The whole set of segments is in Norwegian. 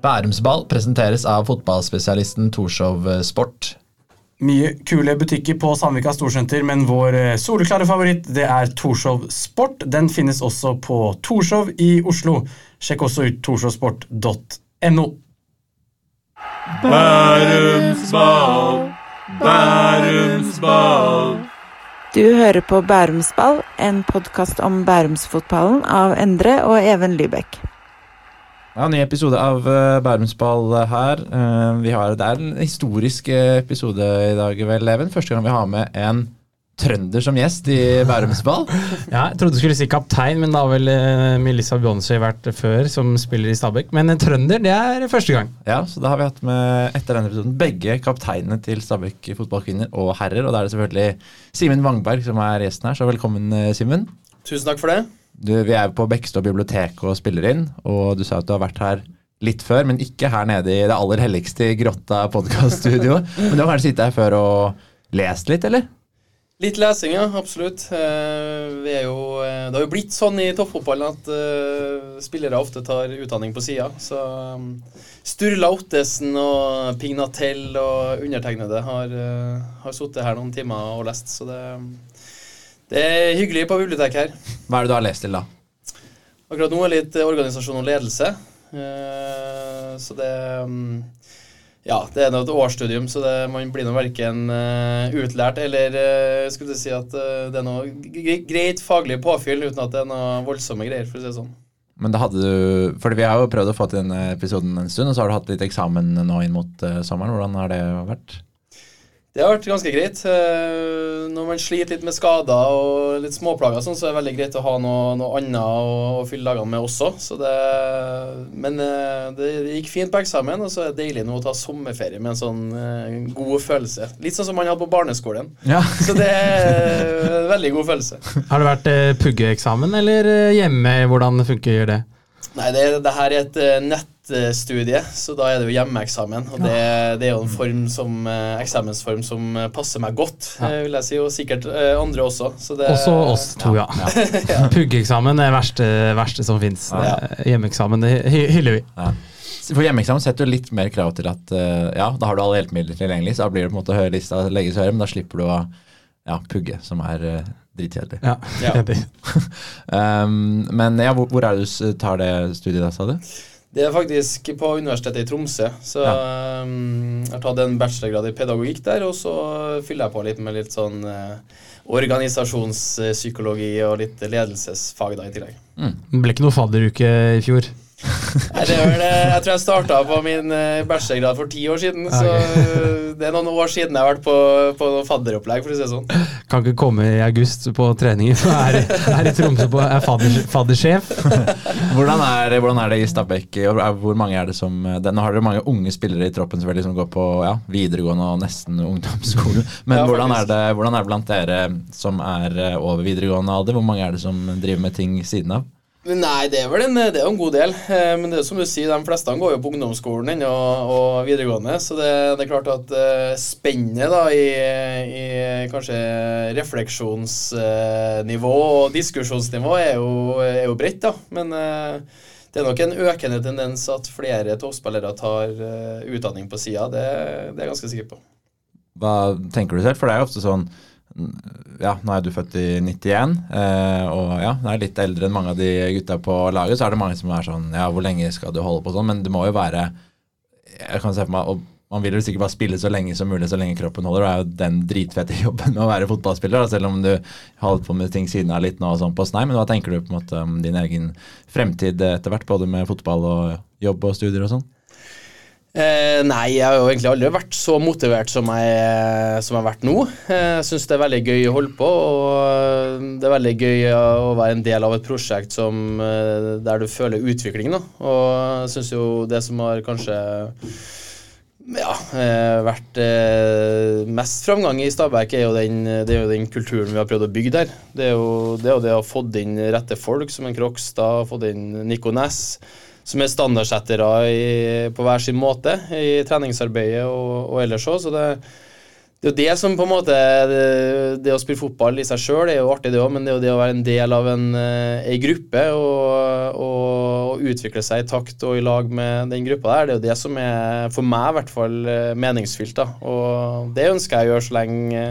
Bærumsball presenteres av fotballspesialisten Torshov Sport. Mye kule butikker på Sandvika Storsenter, men vår eh, soleklare favoritt det er Torshov Sport. Den finnes også på Torshov i Oslo. Sjekk også ut torshovsport.no. Bærumsball, Bærumsball. Du hører på Bærumsball, en podkast om bærumsfotballen av Endre og Even Lybekk. Ja, Ny episode av uh, Bærumsball her. Uh, vi har, det er en historisk episode i dag, vel, Even. Første gang vi har med en trønder som gjest i Bærumsball. ja, jeg trodde du skulle si kaptein, men da har vel Melissa Beyoncé vært før som spiller i Stabæk. Men en trønder, det er første gang. Ja, så da har vi hatt med etter denne episoden begge kapteinene til Stabæk fotballkvinner og herrer. Og da er det selvfølgelig Simen Wangberg som er gjesten her, så velkommen, Simen. Tusen takk for det. Du, vi er på Bekkestad bibliotek og spiller inn, og du sa at du har vært her litt før, men ikke her nede i det aller helligste Grotta podkaststudio. men du har kanskje sittet her før og lest litt, eller? Litt lesing, ja. Absolutt. Vi er jo, eh, det har jo blitt sånn i toppfotballen at uh, spillere ofte tar utdanning på sida. Så um, Sturla Ottesen og Pignatell og undertegnede har, uh, har sittet her noen timer og lest, så det det er hyggelig på biblioteket her. Hva er det du har lest til, da? Akkurat nå er det litt organisasjon og ledelse. Uh, så det um, Ja, det er et årsstudium, så det, man blir nå verken uh, utlært eller skulle skulle si at det er noe greit faglig påfyll uten at det er noe voldsomme greier, for å si det sånn. Men da hadde du For vi har jo prøvd å få til denne episoden en stund, og så har du hatt litt eksamen nå inn mot sommeren. Hvordan har det vært? Det har vært ganske greit. Eh, når man sliter litt med skader og litt småplager, sånn, så er det veldig greit å ha noe, noe annet å, fylle dagene med også. Det, men eh, det, gikk fint på eksamen, og så er det deilig nå å ta sommerferie med en sånn uh, god følelse. Litt sånn som man hadde på barneskolen. Ja. Så det er en veldig god følelse. Har det vært puggeeksamen eller hjemme? Hvordan funker det? Nei, det, det her er et nett studie, så da er det jo hjemmeeksamen. Og det, det, er jo en form som, eh, eksamensform som eh, passer meg godt, ja. Eh, vil jeg si, og sikkert andre også. Det, også oss to, ja. ja. Puggeeksamen er det verste, verste som fins. Ja. Hjemmeeksamen hyller vi. Ja. For hjemmeeksamen setter jo litt mer krav til at ja, da har du alle hjelpemidler tilgjengelig, så da blir det på en måte høylista legges høyere, men da slipper du å ja, pugge, som er dritkjedelig. Ja, Ja, um, men ja, hvor, hvor, er det du tar det studiet da, sa du? Det er faktisk på Universitetet i Tromsø. Så ja. um, jeg har tatt en bachelorgrad i pedagogikk der, og så fyller jeg på litt med litt sånn uh, organisasjonspsykologi og litt ledelsesfag da i tillegg. Mm. Det ble ikke noe fadderuke i fjor? Nei, det er vel, Jeg tror jeg starta på min eh, bachelorgrad for ti år siden. Så eh, det er noen år siden jeg har vært på, på fadderopplegg, for å si det sånn. Kan ikke komme i august på treninger, for jeg er, er i Tromsø på er fadder, faddersjef. hvordan, er, hvordan er det i Stabæk? Hvor mange er det som det, Nå har dere mange unge spillere i troppen som som går på ja, videregående og nesten ungdomsskolen. Men ja, hvordan, er det, hvordan er det blant dere som er eh, over videregående alder? Hvor mange er det som driver med ting siden av? Nei, det er vel en, er en god del. Eh, men det er som du sier, de fleste går jo på ungdomsskolen og, og videregående. Så det, det, er klart at uh, spennet i, i, kanskje refleksjonsnivå og diskusjonsnivå er jo, jo bredt, da. Men uh, det er nok en økende tendens at flere toppspillere tar utdanning på sida. Det, det er jeg ganske sikker på. Hva tenker du selv? For det er jo ofte sånn ja, nå er du født i 91, eh, og ja, du er litt eldre enn mange av de gutta på laget. Så er det mange som er sånn Ja, hvor lenge skal du holde på sånn? Men det må jo være Jeg kan se for meg og Man vil jo sikkert bare spille så lenge som mulig, så lenge kroppen holder. Det er jo den dritfette jobben med å være fotballspiller, selv om du holder på med ting siden av litt nå og sånn på snei. Men hva tenker du på en måte om din egen fremtid etter hvert, både med fotball og jobb og studier og sånn? Eh, nei, jeg har jo egentlig aldri vært så motivert som jeg, som jeg har vært nå. Eh, jeg syns det er veldig gøy å holde på, og det er veldig gøy å være en del av et prosjekt som, eh, der du føler utvikling. Da. Og jeg syns jo det som har kanskje ja, eh, vært mest framgang i Stabæk, er jo, den, det er jo den kulturen vi har prøvd å bygge der. Det er jo det å ha fått inn rette folk, som en Krokstad, fått inn Nico Næss som er standardsettere på hver sin måte i treningsarbeidet og, og ellers òg. Så det, det, er jo det som på en måte Det, det å spille fotball i seg sjøl er jo artig, det òg, men det er jo det å være en del av en, ei gruppe og, og, og utvikle seg i takt og i lag med den gruppa der, det er jo det som er for meg i hvert fall eh, meningsfylt. da, Og det ønsker jeg å gjøre så lenge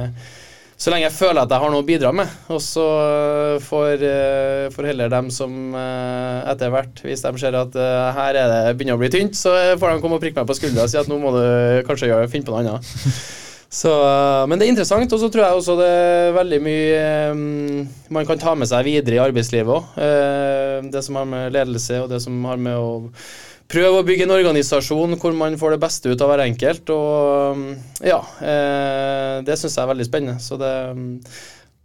så lenge jeg føler at jeg har noe å bidra med. Og så får, får heller dem som etter hvert, hvis de ser at her er det begynner å bli tynt, så får de komme og prikke meg på skuldra og si at nå må du kanskje gjøre, finne på noe annet. Så, men det er interessant, og så tror jeg også det er veldig mye um, man kan ta med seg videre i arbeidslivet òg. Uh, det som har med ledelse og det som har med å prøve å bygge en organisasjon hvor man får det beste ut av hver enkelt. Og ja, uh, det syns jeg er veldig spennende. Så det um,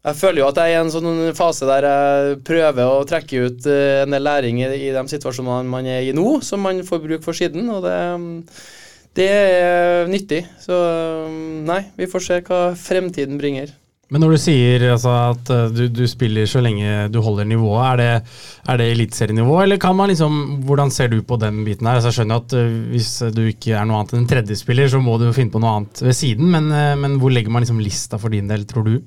jeg føler jo at jeg er i en sånn fase der jeg prøver å trekke ut en del læring i, de situasjonene man er i nå, som man får bruk for siden. og det det er nyttig. Så nei, vi får se hva fremtiden bringer. Men når du sier altså, at eh, du, du, spiller så lenge du holder nivået, er det, er det eliteserienivå, eller kan man liksom Hvordan ser du på den biten her? Altså, jeg skjønner at uh, hvis du ikke er noe annet enn en tredjespiller, så må du finne på noe annet ved siden, men, uh, men hvor legger man liksom lista for din del, tror du?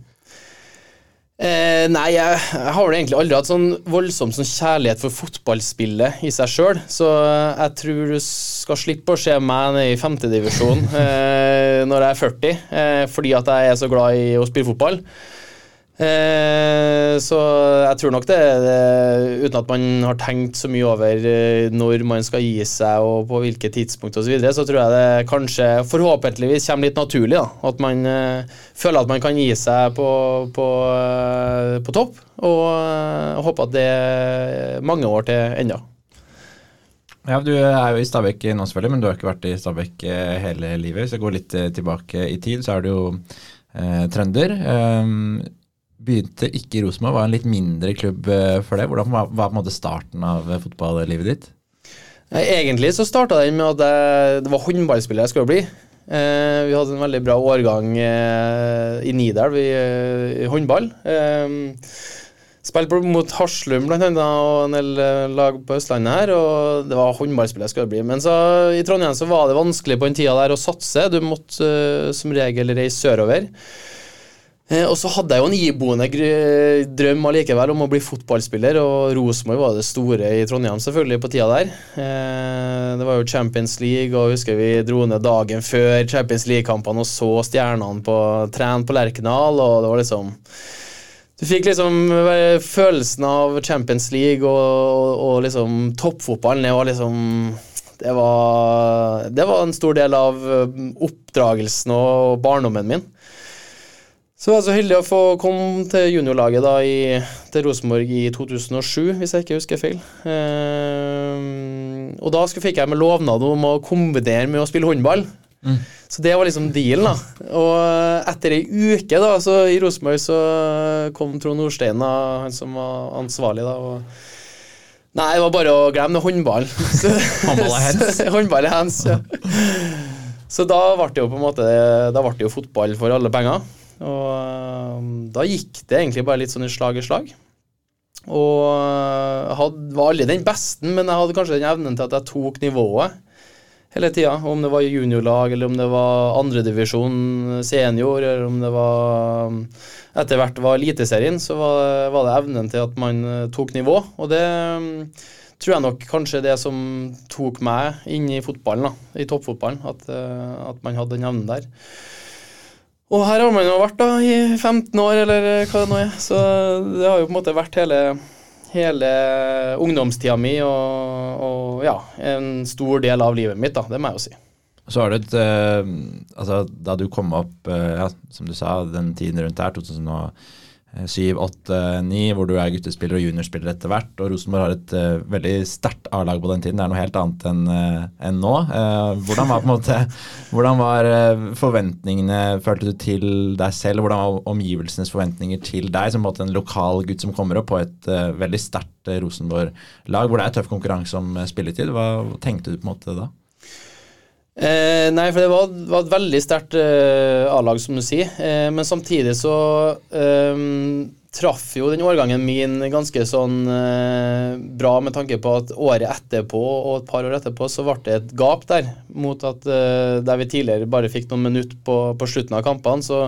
Eh, nei, jeg, jeg, har egentlig aldri hatt sånn voldsom sånn kjærlighet for fotballspillet i seg sjøl, så jeg tror du skal slippe å se meg nede i femtedivisjon eh, når jeg er 40, eh, fordi at jeg er så glad i å spille fotball. Eh, så jeg tror nok det, det, uten at man har tenkt så mye over eh, når man skal gi seg og på hvilke tidspunkt osv., så, videre, så tror jeg det kanskje forhåpentligvis kommer litt naturlig. da, At man eh, føler at man kan gi seg på, på, på topp. Og håper at det er mange år til enda. Ja, Du er jo i Stabæk nå, selvfølgelig, men du har ikke vært i Stabæk hele livet. Hvis jeg går litt tilbake i tid, så er du jo trønder. Begynte ikke i Rosenborg, var en litt mindre klubb eh, for det. Hvordan var, på en måte starten av eh, fotballivet ditt? Egentlig så starta den med at det var håndballspiller jeg skulle bli. Eh, vi hadde en veldig bra årgang i Nidelv i, håndball. Spilte mot Haslum blant og en del lag på Østlandet her. og Det var håndballspill jeg skulle bli. Men så, i Trondheim så var det vanskelig på den tida der å satse. Du måtte som regel reise sørover. Eh, og så hadde jeg jo en iboende drøm allikevel om å bli fotballspiller, og Rosenborg var det store i Trondheim selvfølgelig på tida der. Eh, det var jo Champions League, og husker vi dro ned dagen før Champions League-kampene og så stjernene på tren på Lerkendal, og det var liksom du fikk liksom eh, følelsen av Champions League og, og, og liksom toppfotballen. Det var liksom det var, det var en stor del av oppdragelsen og barndommen min. Så var jeg så heldig å få komme til juniorlaget da i, til Rosenborg i 2007, hvis jeg ikke husker feil. Ehm, og da fikk jeg med lovnad om å kombinere med å spille håndball. Mm. Så det var liksom dealen, da. Og etter ei uke da, så i Rosenborg så kom Trond Nordstein, da, han som var ansvarlig, da. og Nei, det var bare å glemme håndball. håndball er hands? håndball er hands, ja. Så da ble det jo på en måte Da ble det jo fotball for alle penger. Og um, da gikk det egentlig bare litt sånn i slag i slag. Og uh, var aldri den beste, men jeg hadde kanskje den evnen til at jeg tok nivået hele tida. Om det var juniorlag, eller om det var andredivisjon senior, eller om det var um, etter hvert var Eliteserien, så var, var, det evnen til at man uh, tok nivå. Og det um, tror jeg nok kanskje det som tok meg inn i fotballen, da, i toppfotballen. At, uh, at man hadde den evnen der. Og her har man jo vært da i 15 år, eller hva det nå er. Så det har jo på en måte vært hele, hele ungdomstida mi og, og, ja, en stor del av livet mitt, da. Det må jeg jo si. Så har du et uh, Altså, da du kom opp, uh, ja, som du sa, den tiden rundt her, 2000 7, 8, 9, hvor du er guttespiller og juniorspiller etter hvert. Og Rosenborg har et uh, veldig sterkt A-lag på den tiden. Det er noe helt annet enn uh, en nå. Uh, hvordan var på en måte, hvordan var forventningene, følte du, til deg selv? Hvordan var omgivelsenes forventninger til deg som på en, måte en lokal gutt som kommer opp på et veldig sterkt Rosenborg-lag, hvor det er tøff konkurranse om spilletid? Hva tenkte du på en måte da? Eh, nei, for det var, var et veldig sterkt eh, A-lag, som du sier. Eh, men samtidig så eh, traff jo den årgangen min ganske sånn eh, bra med tanke på at året etterpå og et par år etterpå så ble det et gap der. Mot at eh, der vi tidligere bare fikk noen minutter på, på slutten av kampene, så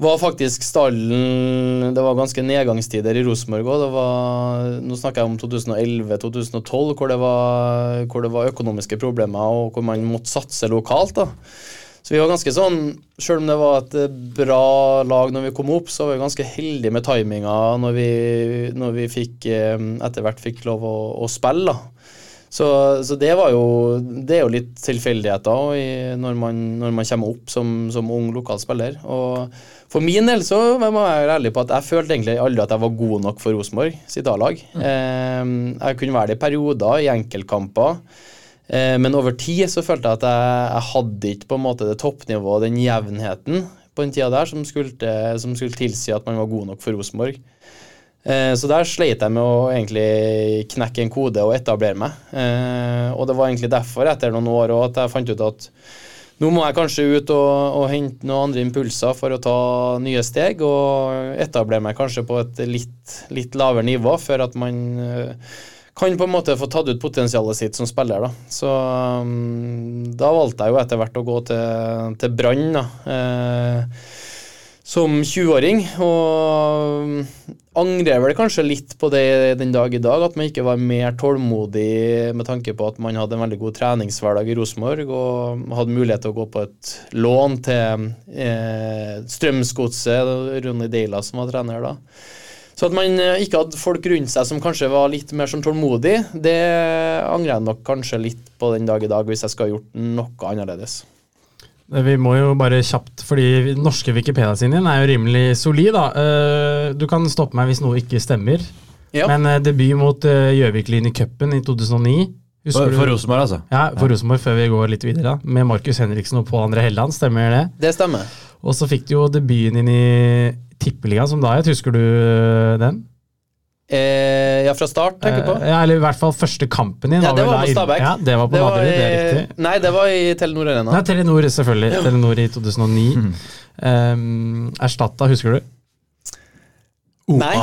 var faktisk stallen Det var ganske nedgangstider i Rosenborg òg. Nå snakker jeg om 2011-2012, hvor, hvor det var økonomiske problemer og hvor man måtte satse lokalt. da. Så vi var ganske sånn, Selv om det var et eh, bra lag når vi kom opp, så var vi ganske heldige med timinga når vi, når vi fikk, eh, etter hvert fikk lov å, å spille. da. Så, så det var jo Det er jo litt tilfeldigheter når, man, når man kommer opp som, som ung lokal spiller. Og for min del så må jeg være ærlig på at jeg følte egentlig aldri at jeg var god nok for Rosenborg sitt A-lag. Eh, jeg kunne være det i perioder, i enkeltkamper. Eh, men over tid så følte jeg at jeg, jeg hadde ikke på en måte det toppnivået, den jevnheten på den tida der som skulle, som skulle tilsi at man var god nok for Rosenborg. Eh, Så der sleit jeg med å egentlig knekke en kode og etablere meg. Eh, Og det var egentlig derfor, etter noen år, at jeg fant ut at nå må jeg kanskje ut og, og hente noen andre impulser for å ta nye steg, og etablere meg kanskje på et litt, litt lavere nivå, før at man eh, kan på en måte få tatt ut potensialet sitt som spiller. Da. Så um, da valgte jeg jo etter hvert å gå til, til Brann. som 20-åring, og angrer vel kanskje litt på det den dag i dag, at man ikke var mer tålmodig med tanke på at man hadde en veldig god treningshverdag i Rosenborg og hadde mulighet til å gå på et lån til eh, Strømsgodset, Ronny Deila som var trener da. Så at man eh, ikke hadde folk rundt seg som kanskje var litt mer sånn tålmodig, det angrer jeg nok kanskje litt på den dag i dag, hvis jeg skal ha gjort noe annerledes. Vi må jo bare kjapt, fordi norske Wikipedia-siden din er jo rimelig solid. da. Eh, Du kan stoppe meg hvis noe ikke stemmer. Ja. Men eh, debut mot eh, Gjøvik-Lyn i cupen i 2009 For, Husker for? Rosenborg, altså. Ja, for Rosenborg, før vi går litt videre. da. Med Markus Henriksen og Pål André Helland, stemmer det? Det stemmer. Og så fikk du jo debuten din i Tippeligaen som da het. Husker du eh, den? Eh, ja, fra start, tenker du på? Eh, Ja, eller i hvert fall første kampen din. Ja, det var på Stabæk. Ja, det var på Nadderud, det er riktig. Nei, det var i Telenor Arena. Nei, Telenor, selvfølgelig. Telenor i 2009. Mm. Um, erstatta, husker du? Nei.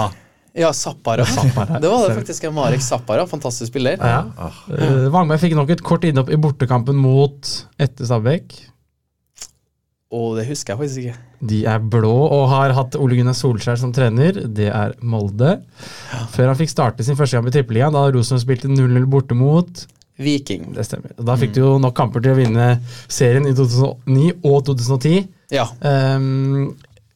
Ja, Zappara. Zappara. Det var det faktisk. Marek Zappara, fantastisk spiller. Ja. ja. Uh, Vangberg fikk nok et kort innhopp i bortekampen mot etter Stabæk. Og det husker jeg faktisk ikke. De er blå og har hatt Ole Gunnar Solskjær som trener. Det er Molde. Før han fikk starte sin første kamp i Tippeligaen, da Rosenborg spilte 0-0 borte mot Viking. Det stemmer. Da fikk du jo nok kamper til å vinne serien i 2009 og 2010. Ja. Um,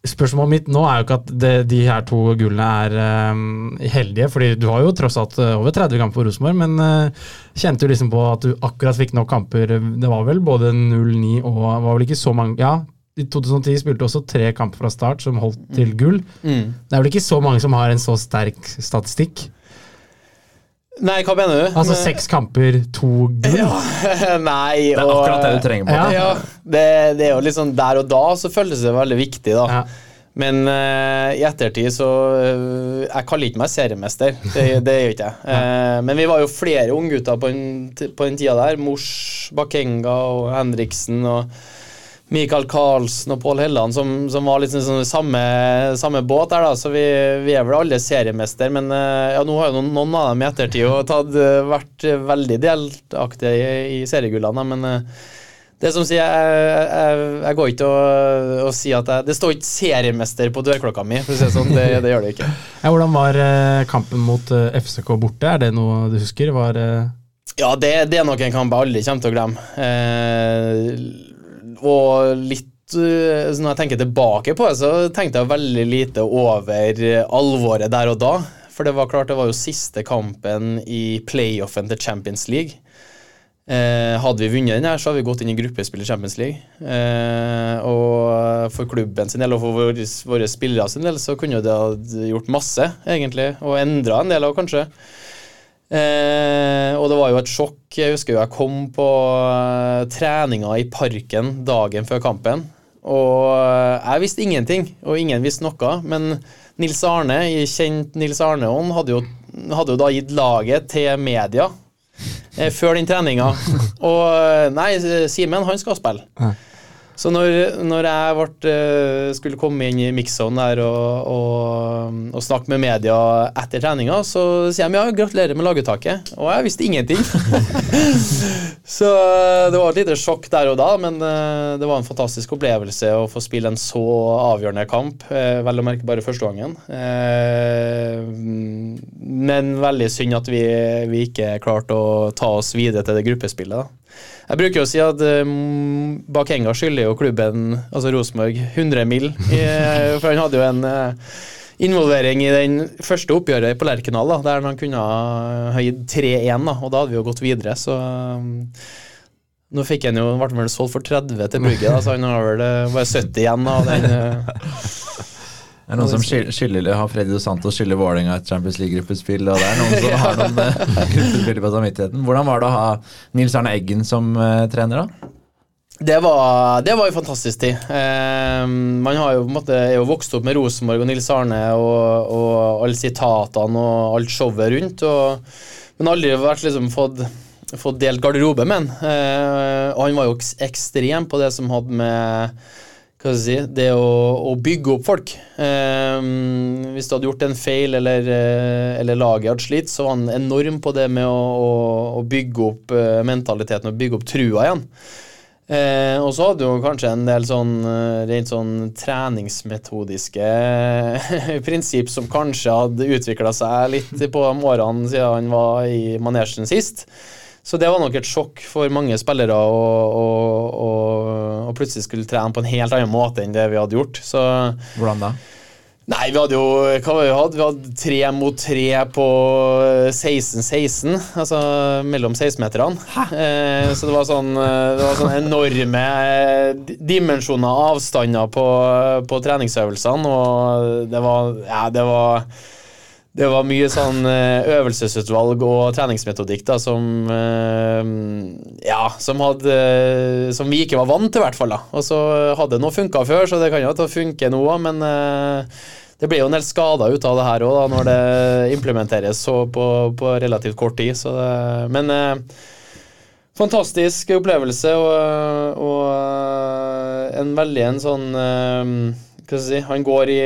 spørsmålet mitt nå er jo ikke at det, de her to gullene er um, heldige, fordi du har jo tross alt uh, over 30 kamper for Rosenborg, men uh, kjente du liksom på at du akkurat fikk nok kamper? Det var vel både 0-9 og var vel ikke så mange Ja, i 2010 spilte du også tre kamper fra start som holdt til gull. Mm. Det er vel ikke så mange som har en så sterk statistikk? Nei, hva mener du? Altså seks kamper, to gull? Nei, Det er og akkurat det du trenger på. Ja. Ja, det, det er jo sånn der og da så føles det veldig viktig, da. Ja. Men uh, i ettertid så uh, Jeg kaller ikke meg seriemester, det, det gjør ikke jeg. Uh, men vi var jo flere unggutter på, den- på den tida der. Mors, Bakenga og Henriksen og Mikael Karlsen og Pål Helland som, som var litt sånn samme, samme båt der, da. Så vi, vi er vel alle seriemester, men eh, ja, nå har jo noen, noen av dem i ettertid jo tatt, eh, vært veldig delaktige i, i seriegullene, men eh, det som sier, jeg, jeg, jeg går ikke og, og sier at jeg, Det står ikke 'seriemester' på dørklokka mi, for å si det sånn. Det, det gjør det ikke. Ja, hvordan var kampen mot FCK borte? Er det noe du husker? Var, Ja, det, det er nok en kamp jeg aldri kommer til å glemme. Eh, og litt eh, så Når jeg tenker tilbake på det, så tenkte jeg veldig lite over eh, alvoret der og da. For det var klart, det var jo siste kampen i playoffen til Champions League. Eh, hadde vi vunnet den her, så hadde vi gått inn i gruppespill i Champions League. Eh, og for klubben sin del og for våre, våre spillere sin del så kunne det ha gjort masse, egentlig. Og endra en del av, kanskje. Eh, og det var jo et sjokk. Jeg husker jo jeg kom på eh, treninga i parken dagen før kampen. Og eh, jeg visste ingenting, og ingen visste noe. Men Nils Arne, i kjent Nils Arne-ånd, hadde, jo- hadde jo da gitt laget til media eh, før den treninga. Og eh, nei, Simen, han skal spille. Så når, når jeg ble, eh, skulle komme inn i mix-on og, og, og snakke med media etter treninga, så sier de ja, gratulerer med laguttaket. Og jeg visste ingenting. så det var et lite sjokk der og da, men eh, det var en fantastisk opplevelse å få spille en så avgjørende kamp. eh, Vel å merke bare første gangen. Eh, Men veldig synd at vi, vi ikke klarte å ta oss videre til det gruppespillet. da. Jeg bruker jo å si at um, Bakenga skylder jo klubben, altså Rosenborg, 100 mill. For han hadde jo en uh, involvering i den første oppgjøret på Lerkendal, da, der han kunne ha gitt 3-1, da, og da hadde vi jo gått videre. Så um, nå fikk han jo, ble vel solgt for 30 til Brugge, da, så han har vel eh, bare 70 igjen av den. eh, Det er noen som skiller, skiller, har Freddy Dos Santos skylder Vålerenga et Champions League-gruppespill, og det er noen som har noen eh, gruppespill på samvittigheten. Hvordan var det å ha Nils Arne Eggen som uh, trener, da? Det var, det var jo fantastisk tid. Eh, man har jo, måte, er jo vokst opp med Rosenborg og Nils Arne og, og alle sitatene og alt showet rundt, og, men aldri vært liksom fått, fått delt garderobe med han. Eh, og han var jo ekstrem på det som hadde med hva skal jeg si, det å, å bygge opp folk. Eh, hvis du hadde gjort en feil eller, eh, eller laget hadde slitt, så var han enorm på det med å, å, å bygge opp eh, mentaliteten og bygge opp trua igjen. Eh, og så hadde du kanskje en del sånn eh, rent sånn treningsmetodiske prinsipp som kanskje hadde utvikla seg litt på de årene siden han var i manesjen sist. Så det var nok et sjokk for mange spillere å, å, å, å plutselig skulle trene på en helt annen måte enn det vi hadde gjort. Så Hvordan da? Nei, vi hadde jo hva var det vi hadde? Vi hadde tre mot tre på 16-16, altså mellom 16-meterne. Eh, så det var sånn eh, Det var sånn enorme eh, dimensjoner avstander på, på treningsøvelsene, og det var Ja, det var det var mye sånn eh, øvelsesutvalg og treningsmetodikk da, som eh, Ja, som hadde Som vi ikke var vant til, i hvert fall. da Og så hadde nå funka før, så det kan jo at det funker nå òg, men eh, det blir jo en del skader ut av det her òg, når det implementeres så på, på relativt kort tid. Det, men eh, fantastisk opplevelse, og, og en veldig en sånn eh, Hva skal jeg si Han går i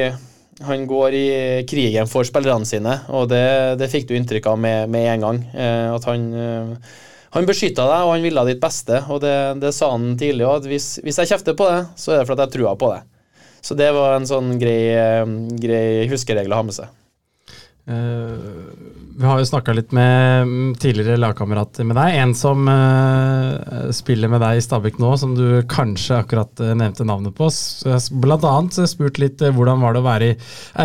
han går i krigen for spillerne sine, og det, det fikk du inntrykk av med, med en gang. Eh, at han, eh, han beskytta deg, og han ville ditt beste. Og det, det sa han tidlig òg, at hvis, hvis jeg kjefter på det, så er det fordi jeg trua på det. Så det var en sånn grei, eh, grei huskeregel å ha med seg. Eh, vi har jo snakka litt med mm, tidligere lagkamerater med deg. En som uh, spiller med deg i Stabæk nå, som du kanskje akkurat eh, nevnte navnet på. Blant annet spurt litt uh, hvordan var det å være i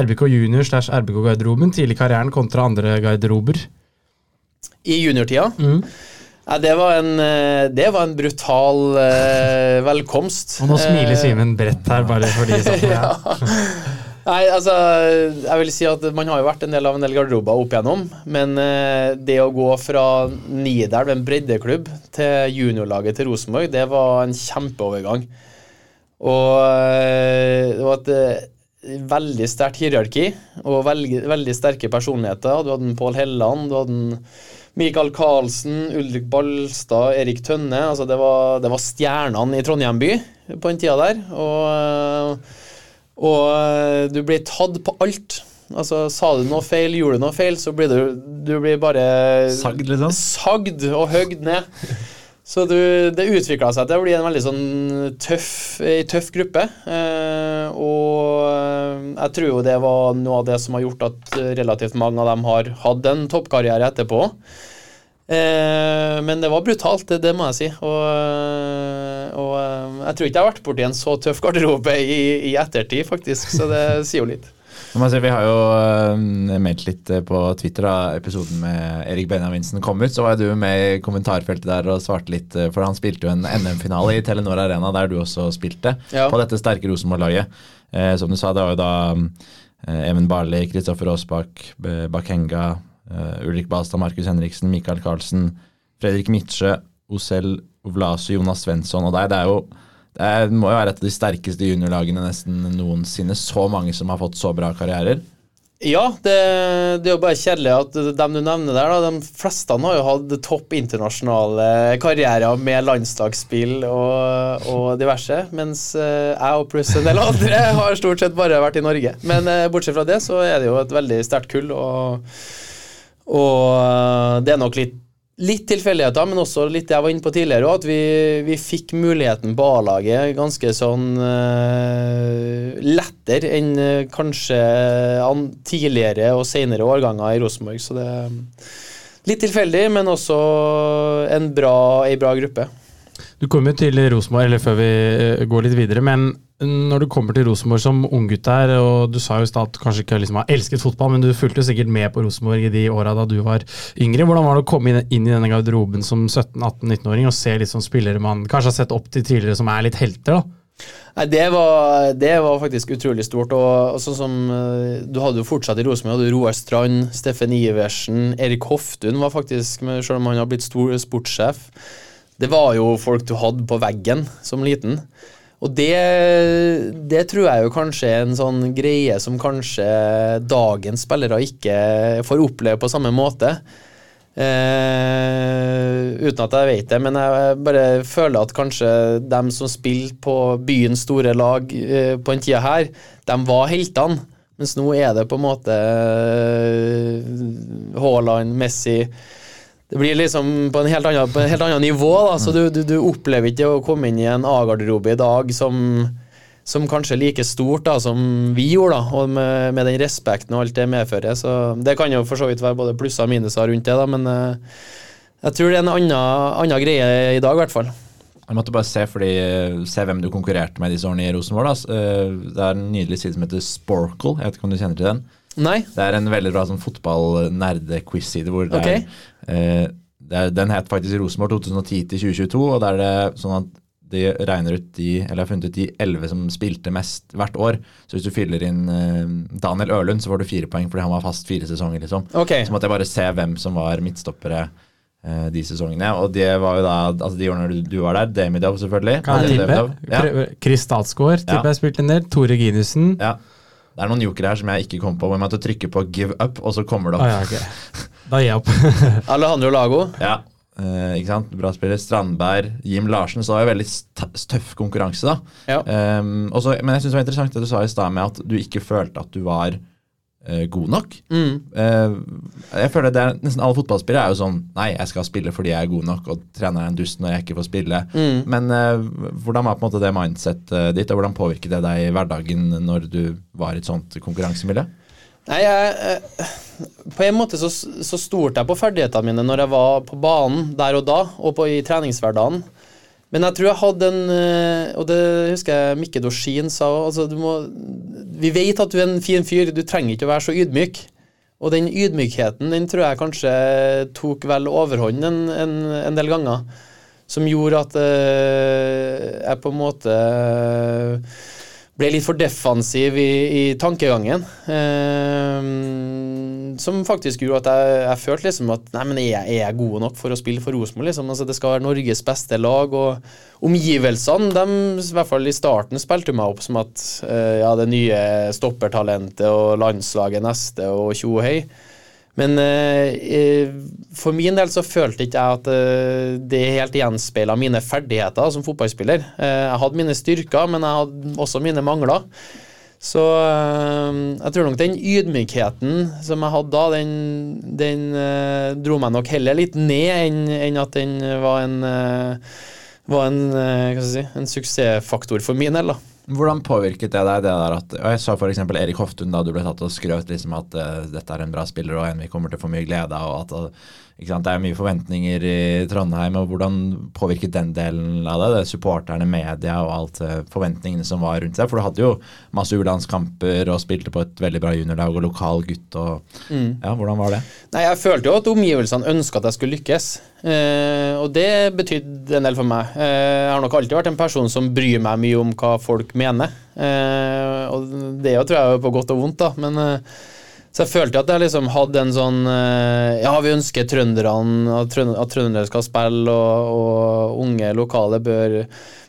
RBK junior slash RBK-garderoben tidlig i karrieren kontra andre garderober. I juniortida Mm. ja, det, var en, det var en brutal velkomst. Og nå smiler Simen bredt her, bare fordi sånn. Ja. Nei, altså, jeg vil si at man har jo vært en del av en del garderober opp igjennom, men eh, det å gå fra Nidelv, en breddeklubb, til juniorlaget til Rosenborg, det var en kjempeovergang. Og eh, det var et eh, veldig sterkt hierarki og veldig, veldig sterke personligheter. Du hadde Pål Helland, du hadde en Mikael Karlsen, Ulrik Balstad, Erik Tønne. Altså det, var, det var stjernene i Trondheim by på den tida der. Og og eh, du blir tatt på alt. Altså, Sa du noe feil, gjorde du noe feil, så blir du, du blir bare Sagd, liksom? sagd og høgd ned. Så du, det utvikla seg til å bli en veldig sånn tøff, tøff gruppe. Eh, og eh, jeg tror jo det var noe av det som har gjort at relativt mange av dem har hatt en toppkarriere etterpå. Eh, men det var brutalt, det, det må jeg si. Og, og eh, jeg tror ikke jeg har vært borti en så tøff garderobe i, i ettertid, faktisk, så det sier jo litt. Si, vi har jo uh, meldt litt eh, på Twitter da episoden med Erik Benjaminsen kom ut. Så var du med i kommentarfeltet der og svarte litt, eh, for han spilte jo en NM-finale i Telenor Arena, der du også spilte, Ja. på dette sterke Rosenborg-laget. Eh, som du sa, det var jo da eh, Even Barli, Kristoffer Aasbakk, Bakenga, eh, Ulrik Balstad, Markus Henriksen, Mikael Karlsen, Fredrik Midtsjø, Osel Ovlasu, Jonas Svensson og deg. Det er jo det må jo være et av de sterkeste juniorlagene nesten noensinne. Så mange som har fått så bra karrierer. Ja, det, det er jo bare kjedelig at dem du nevner der, da, de fleste har jo hatt topp internasjonale karrierer med landslagsspill og, og diverse, mens eh, jeg og pluss en del andre har stort sett bare vært i Norge. Men eh, bortsett fra det, så er det jo et veldig sterkt kull, og, og eh, det er nok litt Litt tilfeldigheter, men også litt jeg var inne på tidligere, at vi, vi fikk muligheten på A-laget ganske sånn uh, lettere enn uh, kanskje an, tidligere og senere årganger i Rosenborg. Så det er litt tilfeldig, men også en bra, ei bra gruppe. Du kommer til Rosenborg, eller før vi eh, går litt videre, men når du kommer til Rosenborg som unggutt der, og du sa jo at du kanskje ikke liksom har elsket fotball, men du fulgte sikkert med på Rosenborg i de åra da du var yngre. Hvordan var det å komme inn i denne garderoben som 17-18-19-åring og se litt sånn spillere man kanskje har sett opp til tidligere som er litt helter? da? Nei, det var, det var, faktisk utrolig stort. og, og sånn som Du hadde jo fortsatt i Rosenborg. Roar Strand, Steffen Iversen, Erik Hoftun var faktisk, selv om han har blitt stor sportssjef Det var jo folk du hadde på veggen som liten. Og det, det, tror jeg jo kanskje er en sånn greie som kanskje dagens spillere ikke får oppleve på samme måte. Eh, uten at jeg vet det, men jeg bare føler at kanskje dem som spilte på byens store lag eh, på den tida her, de var heltene. Mens nå er det på en måte eh, Haaland, Messi det blir liksom på en helt annen, en helt annen nivå. Da. Så du, du, du, opplever ikke å komme inn i en A-garderobe i dag som, som kanskje er like stort da, som vi gjorde, da, og med, med, den respekten og alt det medfører. Så Det kan jo for så vidt være både plusser og minuser rundt det, da, men uh, jeg tror det er en annen, annen greie i dag, i hvert fall. Jeg måtte bare se, fordi, se hvem du konkurrerte med disse årene i Rosenborg. Da. Eh, det er en nydelig side som heter Sporkle. Jeg vet ikke om du kjenner til den? Nei. Det er en veldig bra sånn fotball-nerde-quiz-side. hvor det okay. er, eh, Den het faktisk Rosenborg 2010 til 2022, og da er det sånn at de regner ut de, eller har funnet ut de elleve som spilte mest hvert år. Så hvis du fyller inn eh, Daniel Ørlund, så får du fire poeng fordi han var fast fire sesonger. liksom. Okay. Så måtte jeg bare se hvem som var midtstoppere eh, de sesongene. Og det var jo da, altså de årene du, du var der, Demidov selvfølgelig. Kan jeg tippe? Ja. Chris Statsgaard tipper ja. jeg spilte en del. Tore Ginussen. Ja. Det er noen jokere her som jeg ikke kom på, hvor jeg måtte trykke på 'give up', og så kommer det opp. Ah, ja, okay. Da gir jeg opp. Alejandro Lago. Ja, eh, ikke sant? Bra spiller. Strandberg, Jim Larsen. Så det var jo veldig tøff konkurranse, da. Ja. Um, også, men jeg syns det var interessant det du sa i stad med at du ikke følte at du var god nok. Mm. Uh, jeg føler det er, Nesten alle fotballspillere er jo sånn Nei, jeg skal spille fordi jeg er god nok, og trener er en dust når jeg ikke får spille. Mm. Men uh, hvordan var på en måte det mindsettet ditt, og hvordan påvirket det deg i hverdagen når du var i et sånt konkurransemiljø? Nei, jeg, På en måte så, så stolte jeg på ferdighetene mine når jeg var på banen der og da, og på, i treningshverdagen. Men jeg tror jeg hadde en eh, Og det husker jeg Mikke Dorsin sa altså, Vi vet at du er en fin fyr, du trenger ikke å være så ydmyk. Og den ydmykheten den tror jeg kanskje tok vel overhånd en, en, en del ganger. Som gjorde at uh, jeg på en måte uh, ble litt for defensiv i, i tankegangen. Eh, som faktisk gjorde at jeg, jeg følte liksom at Nei, men jeg, er god nok for å spille for Rosenborg? Liksom? Altså, det skal være Norges beste lag. Og omgivelsene, de, i hvert fall i starten, spilte meg opp som at uh, ja, det nye stoppertalentet og landslaget neste og tjo og hei. Men uh, for min del så følte ikke jeg at uh, det helt gjenspeila mine ferdigheter som fotballspiller. Uh, jeg hadde mine styrker, men jeg hadde også mine mangler. Så eh, jeg tror nok den ydmykheten som jeg hadde da, den, den uh, dro meg nok heller litt ned enn, enn at den var en, uh, var en, si, en suksessfaktor for min del. da. Hvordan påvirket det deg? det der at, og Jeg sa f.eks. Erik Hoftun da du ble tatt og skrøt liksom at uh, dette er en bra spiller og en vi kommer til å få mye glede av. og at Det er mye forventninger i Trondheim. og Hvordan påvirket den delen av det? det supporterne, media og alt uh, forventningene som var rundt seg? For du hadde jo masse U-landskamper og spilte på et veldig bra juniorlag og lokal gutt. og mm. ja, Hvordan var det? Nei, Jeg følte jo at omgivelsene ønska at jeg skulle lykkes. Eh, og det betydde en del for meg. Eh, jeg har nok alltid vært en person som bryr meg mye om hva folk mener. Eh, og det tror jeg er på godt og vondt, da. Men så jeg følte at jeg liksom hadde en sånn Ja, vi ønsker trønderne at, trøndere skal spille, og, og unge lokale bør,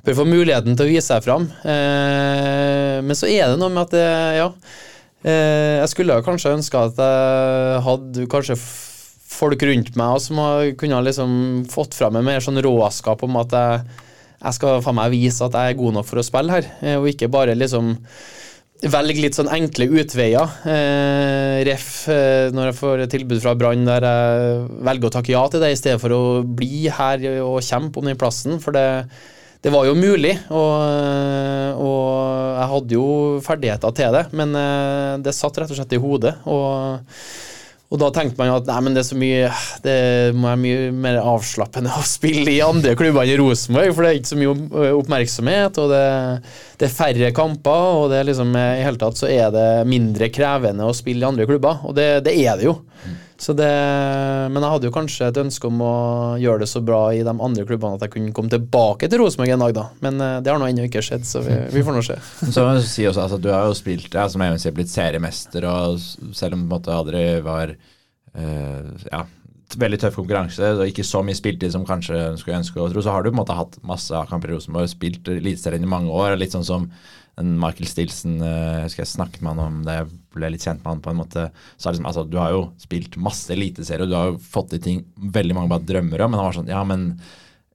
bør, få muligheten til å vise seg fram. men så er det noe med at det, ja Eh, jeg skulle kanskje ønske at jeg hadde kanskje folk rundt meg som kunne liksom fått fram en mer sånn råskap om at jeg, jeg skal faen meg vise at jeg er god nok for å spille her, eh, og ikke bare liksom velge litt sånn enkle utveier. Eh, ref eh, når jeg får tilbud fra Brann der jeg velger å takke ja til det, i stedet for å bli her og kjempe om den plassen. For det, det var jo mulig, og, og jeg hadde jo ferdigheter til det, men eh, det satt rett og slett i hodet. og og da tenkte man at nei, men det er så mye Det må være mye mer avslappende å spille i andre klubber enn i Rosenborg, for det er ikke så mye oppmerksomhet, og det, det er færre kamper, og det er liksom i hele tatt så er det mindre krevende å spille i andre klubber, og det, det er det jo. Så det, men jeg hadde jo kanskje et ønske om å gjøre det så bra i de andre klubbene at jeg kunne komme tilbake til Rosenborg en dag, da. Men eh, det har nå ennå ikke skjedd, så vi, vi får nå se. Så si også, altså, Du har jo spilt, ja, som jeg sier, blitt seriemester, og selv om på en måte var uh, ja, veldig tøff konkurranse og ikke så mye spiltid som kanskje skulle ønske å tro, så har du på en måte hatt masse A-kamper i Rosenborg, spilt Eliteserien i mange år. Litt sånn som en Michael Stilson eh, Jeg husker jeg snakket med han om det, jeg ble litt kjent med han på en måte. Så er det liksom, altså, Du har jo spilt masse eliteserier, og du har jo fått til ting veldig mange bare drømmer om, men han var sånn Ja, men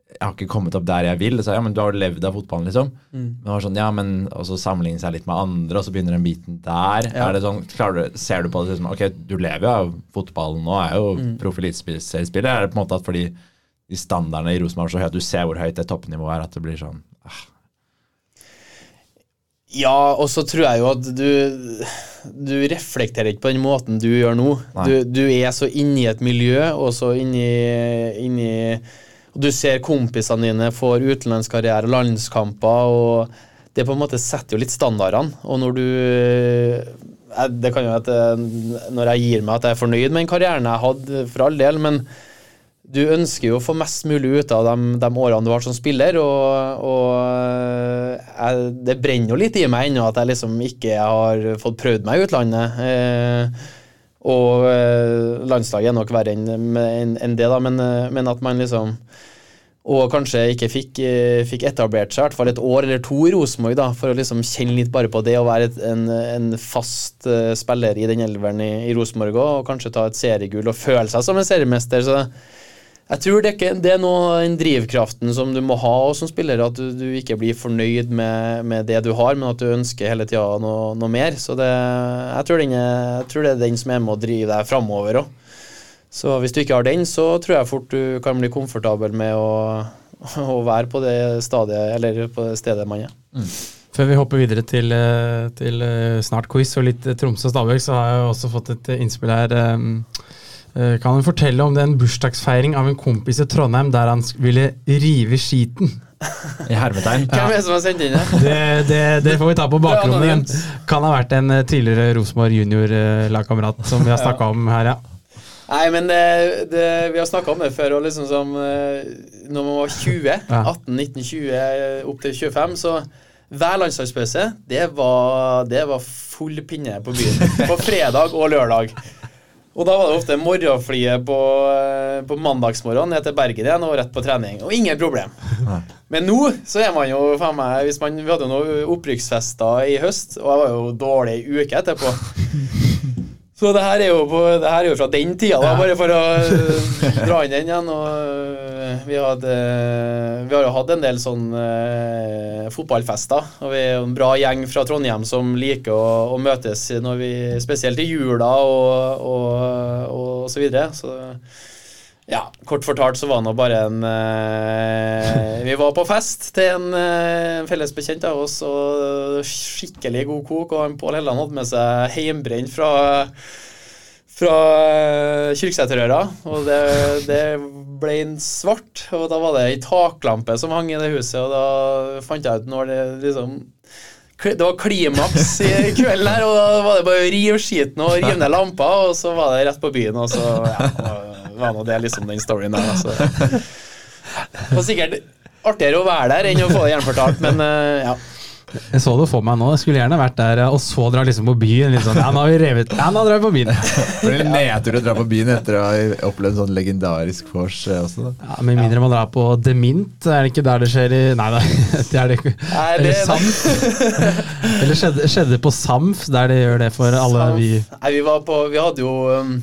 jeg har ikke kommet opp der jeg vil. Så ja, men du har jo levd av fotballen, liksom. Men det var sånn, ja, men Og så sammenligne seg litt med andre, og så begynner den biten der. Ja. Er det sånn, klarer du, Ser du på det som Ok, du lever jo av fotballen nå, er jo mm. proff eliteseriespiller. Er det på en måte at fordi de standardene i Rosenborg er så høye, at du ser hvor høyt det toppnivået er, at det blir sånn ah, Ja, og så tror jeg jo at du Du reflekterer ikke på den måten du gjør nå. Du, du er så inni et miljø, og så inni, inni Du ser kompisene dine får utenlandskarriere, landskamper, og det på en måte setter jo litt standardene. Og når du jeg, Det kan jo at eh, når jeg gir meg at jeg er fornøyd med den karrieren jeg hadde, for all del, men du ønsker jo å få mest mulig ut av de, de årene du har som spiller, og, og jeg, det brenner jo litt i meg ennå at jeg liksom ikke har fått prøvd meg i utlandet. Eh, og eh, landslaget er nok verre enn en, en det, da, men, eh, men at man liksom og kanskje ikke fikk, eh, fikk etablert seg i hvert fall et år eller to i Rosenborg, for å liksom kjenne litt bare på det å være et, en, en fast eh, spiller i den elveren i, i Rosenborg òg, og kanskje ta et seriegull og føle seg som en seriemester. så jeg tror det, er ikke, det er noe den drivkraften som du må ha som spiller, at du, du ikke blir fornøyd med, med det du har, men at du ønsker hele tida noe, noe mer. Så det, jeg, tror er, jeg tror det er den som er med å drive deg framover òg. Så hvis du ikke har den, så tror jeg fort du kan bli komfortabel med å, å være på det stadiet, på det stedet man er. Før vi hopper videre til, eh, til eh, snart quiz og litt eh, Tromsø og Stabæk, så har jeg også fått et innspill her. eh, Kan du fortelle om det er en bursdagsfeiring av en kompis i Trondheim der han ville rive skiten? I hermetegn. Hvem er det som har sendt inn det? Det, det, det får vi ta på bakrommet. Det er Kan ha vært en eh, tidligere Rosenborg junior-lagkamerat som vi har snakka om her, ja. Nei, men det, det, vi har snakka om det før, og liksom som eh, når man var 20, 18, 19, 20, opp til 25, så hver landslagspause, det var, det var full pinne på byen. På fredag og lørdag. Og da var det ofte morgenflyet på, eh, på mandagsmorgen ned til Bergen igjen og rett på trening. Og ingen problem. Men nå så er man jo faen meg hvis man, Vi hadde jo noen opprykksfester i høst, og jeg var jo dårlig ei uke etterpå. Så det her er jo, på, det her er jo fra den tida, da, bare for å øh, dra inn den igjen. Og vi, hadde, vi har jo hatt en del sånn øh, fotballfester. Og vi er jo en bra gjeng fra Trondheim som liker å, å møtes når vi, spesielt i jula og, og, og så videre. Så ja, kort fortalt så var det nå bare en eh, Vi var på fest til en en felles bekjent av oss, og skikkelig god kok. Og Pål Helland hadde med seg heimbrent fra fra eh, Kyrksæterøra, og det, det ble en svart. Og da var det ei taklampe som hang i det huset, og da fant jeg ut når det liksom Det var klimaks i kvelden her, og da var det bare å rive skiten og rive ned lampa, og så var det rett på byen, og så ja, var nå det liksom den storyen der. Altså. Det var sikkert artigere å være der enn å få det gjenfortalt, men eh, ja. Jeg så det for meg nå. Jeg skulle gjerne vært der og så dra liksom på byen. Litt sånn, ja, nå har vi revet Ja, nå drar vi på byen. Det blir nedtur å dra på byen etter å ha opplevd sånn legendarisk vors eh, også. da. Ja, Med mindre man drar på Demint. Er det ikke der det skjer i Nei, nei. Det er det ikke. Nei, det- Eller Samf. Eller skjedde, skjedde på Samf, der det gjør det for alle vi Nei, vi var på Vi hadde jo um,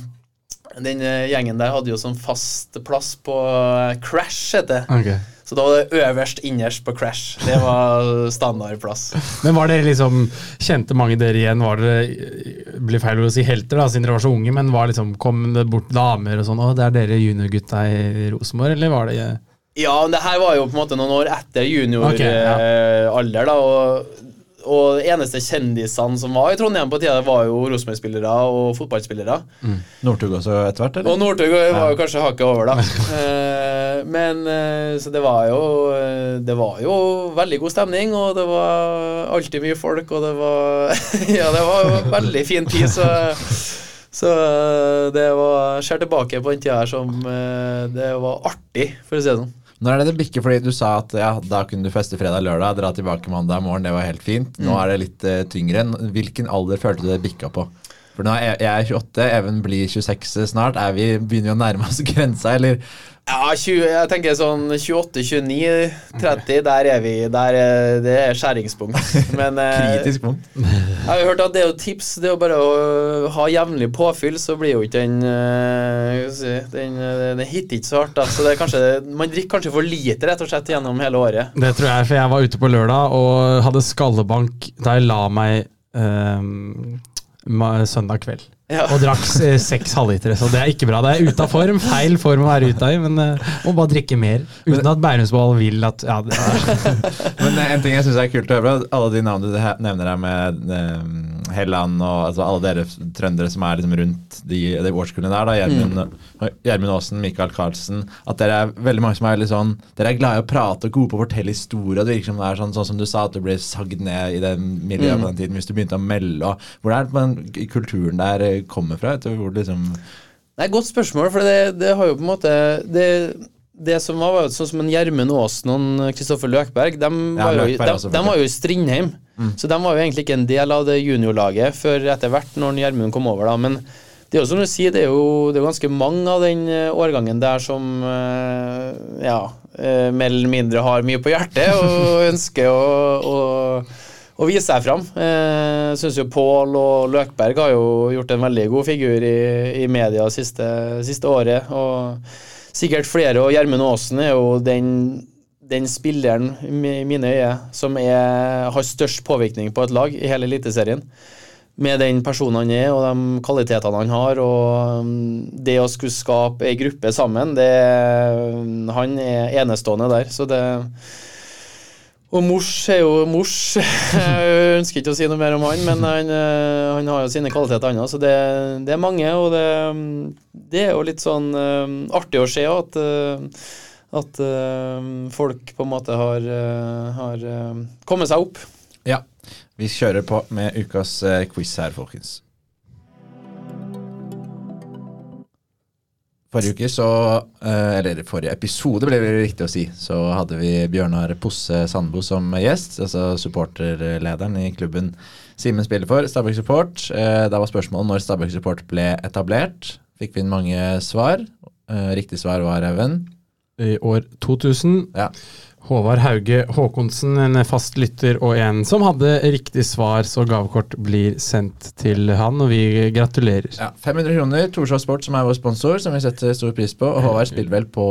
Den eh, gjengen der hadde jo sånn fast plass på eh, Crash, heter det. Ok. Så da var det øverst innerst på Crash. Det var standardplass. Men var dere liksom Kjente mange dere igjen? Var dere blir feil å si helter, da, siden dere var så unge, men var liksom, kom det bort damer og sånn? Å, det er dere juniorgutta i Rosenborg, eller var det Ja, men det her var jo på en måte noen år etter Ok, ja. junioralder, da. Og, og de eneste kjendisene som var i Trondheim på tida, var jo Rosenborg-spillere og fotballspillere. Northug også etter hvert, eller? Og? Northug var jo kanskje hakket over, da. Eh, men eh, Så det var jo eh, Det var jo veldig god stemning, og det var alltid mye folk, og det var Ja, det var jo veldig fin tid, så så det var Ser tilbake på den tida her som Det var artig, for å si det sånn. Når er det det bikker? Fordi du sa at ja, da kunne du feste fredag-lørdag, dra tilbake mandag morgen, det var helt fint. Nå er det litt uh, tyngre. Hvilken alder følte du det bikka på? For nå er jeg, jeg er 28, Even blir 26 snart. Er vi, begynner vi å nærme oss grensa, eller? Ja, 20, jeg tenker sånn 28, 29, 30, der er vi. Der er, det er skjæringspunkt. Men eh, Kritisk punkt. jeg har hørt at det er jo tips. Det er jo bare å ha jevnlig påfyll, så blir jo ikke den si, Den, eh, den hitter ikke så hardt. Da. Så det er kanskje, man drikker kanskje for lite rett og slett gjennom hele året. Det tror jeg, for jeg var ute på lørdag og hadde skallebank da jeg la meg ma- søndag kveld. Ja. Og drakk eh, seks halvlitere, så det er ikke bra. Det er ute av form. Feil form å være ute i, men uh, må bare drikke mer. Uten at Bærumsball vil at ja, det er, Men eh, en ting jeg syns er kult å høre, alle de navnene du nevner her med eh, Helland og altså alle dere trøndere som er liksom rundt de, de årskullene der, da, Gjermund mm. Aasen, Michael Carlsen At dere er veldig mange som er litt sånn Dere er glade i å prate og gode på å fortelle historier. Det virker som det er sånn, sånn som du sa, at du ble sagd ned i det miljøet på den tiden hvis du begynte å melde. Og, hvor er den kulturen der eh, kommer fra? Etter, hvor liksom det er et Godt spørsmål, for det, det har jo på en måte Det, det som var, var sånn som en Gjermund Aasen og Kristoffer Løkberg, de Ja, Løkberg jo, de, de var jo i Strindheim. Så de var jo egentlig ikke en del av det juniorlaget før etter hvert, når Gjermund kom over. da, Men det er jo som du sier, det er jo, det er ganske mange av den eh, årgangen der som eh, ja, eh, mer eller mindre har mye på hjertet og ønsker å, å å vise seg fram. Jeg syns jo Pål og Løkberg har jo gjort en veldig god figur i, i media siste, siste året. Og sikkert flere. Og Gjermund Aasen er jo den, den spilleren i mine øyne som er, har størst påvirkning på et lag i hele Eliteserien. Med den personen han er og de kvalitetene han har. Og mm, det å skulle skape ei gruppe sammen, det, han er enestående der. Så det og Mors er jo Mors. Jeg ønsker ikke å si noe mer om han, men han, eh, han har jo sine kvaliteter, han òg. Så det, det er mange, og det, det er jo litt sånn artig å se at, eh, at eh, folk på en måte har, eh, har eh, kommet seg opp. Ja. Vi kjører på med ukas quiz her, folkens. Forrige uke så Eller forrige episode, ble det riktig å si. Så hadde vi Bjørnar Posse Sandbo som gjest. Altså supporterlederen i klubben Simen spiller for, Stabæk Support. Da var spørsmålet når Stabæk Support ble etablert. Fikk vi inn mange svar. Riktig svar var Even. I år 2000. Ja. Håvard Hauge Håkonsen, en fast lytter og en som hadde riktig svar, så gavekort blir sendt til han, og vi gratulerer. Ja, 500 kroner. Torshov Sport, som er vår sponsor, som vi setter stor pris på. Og Håvard spiller vel på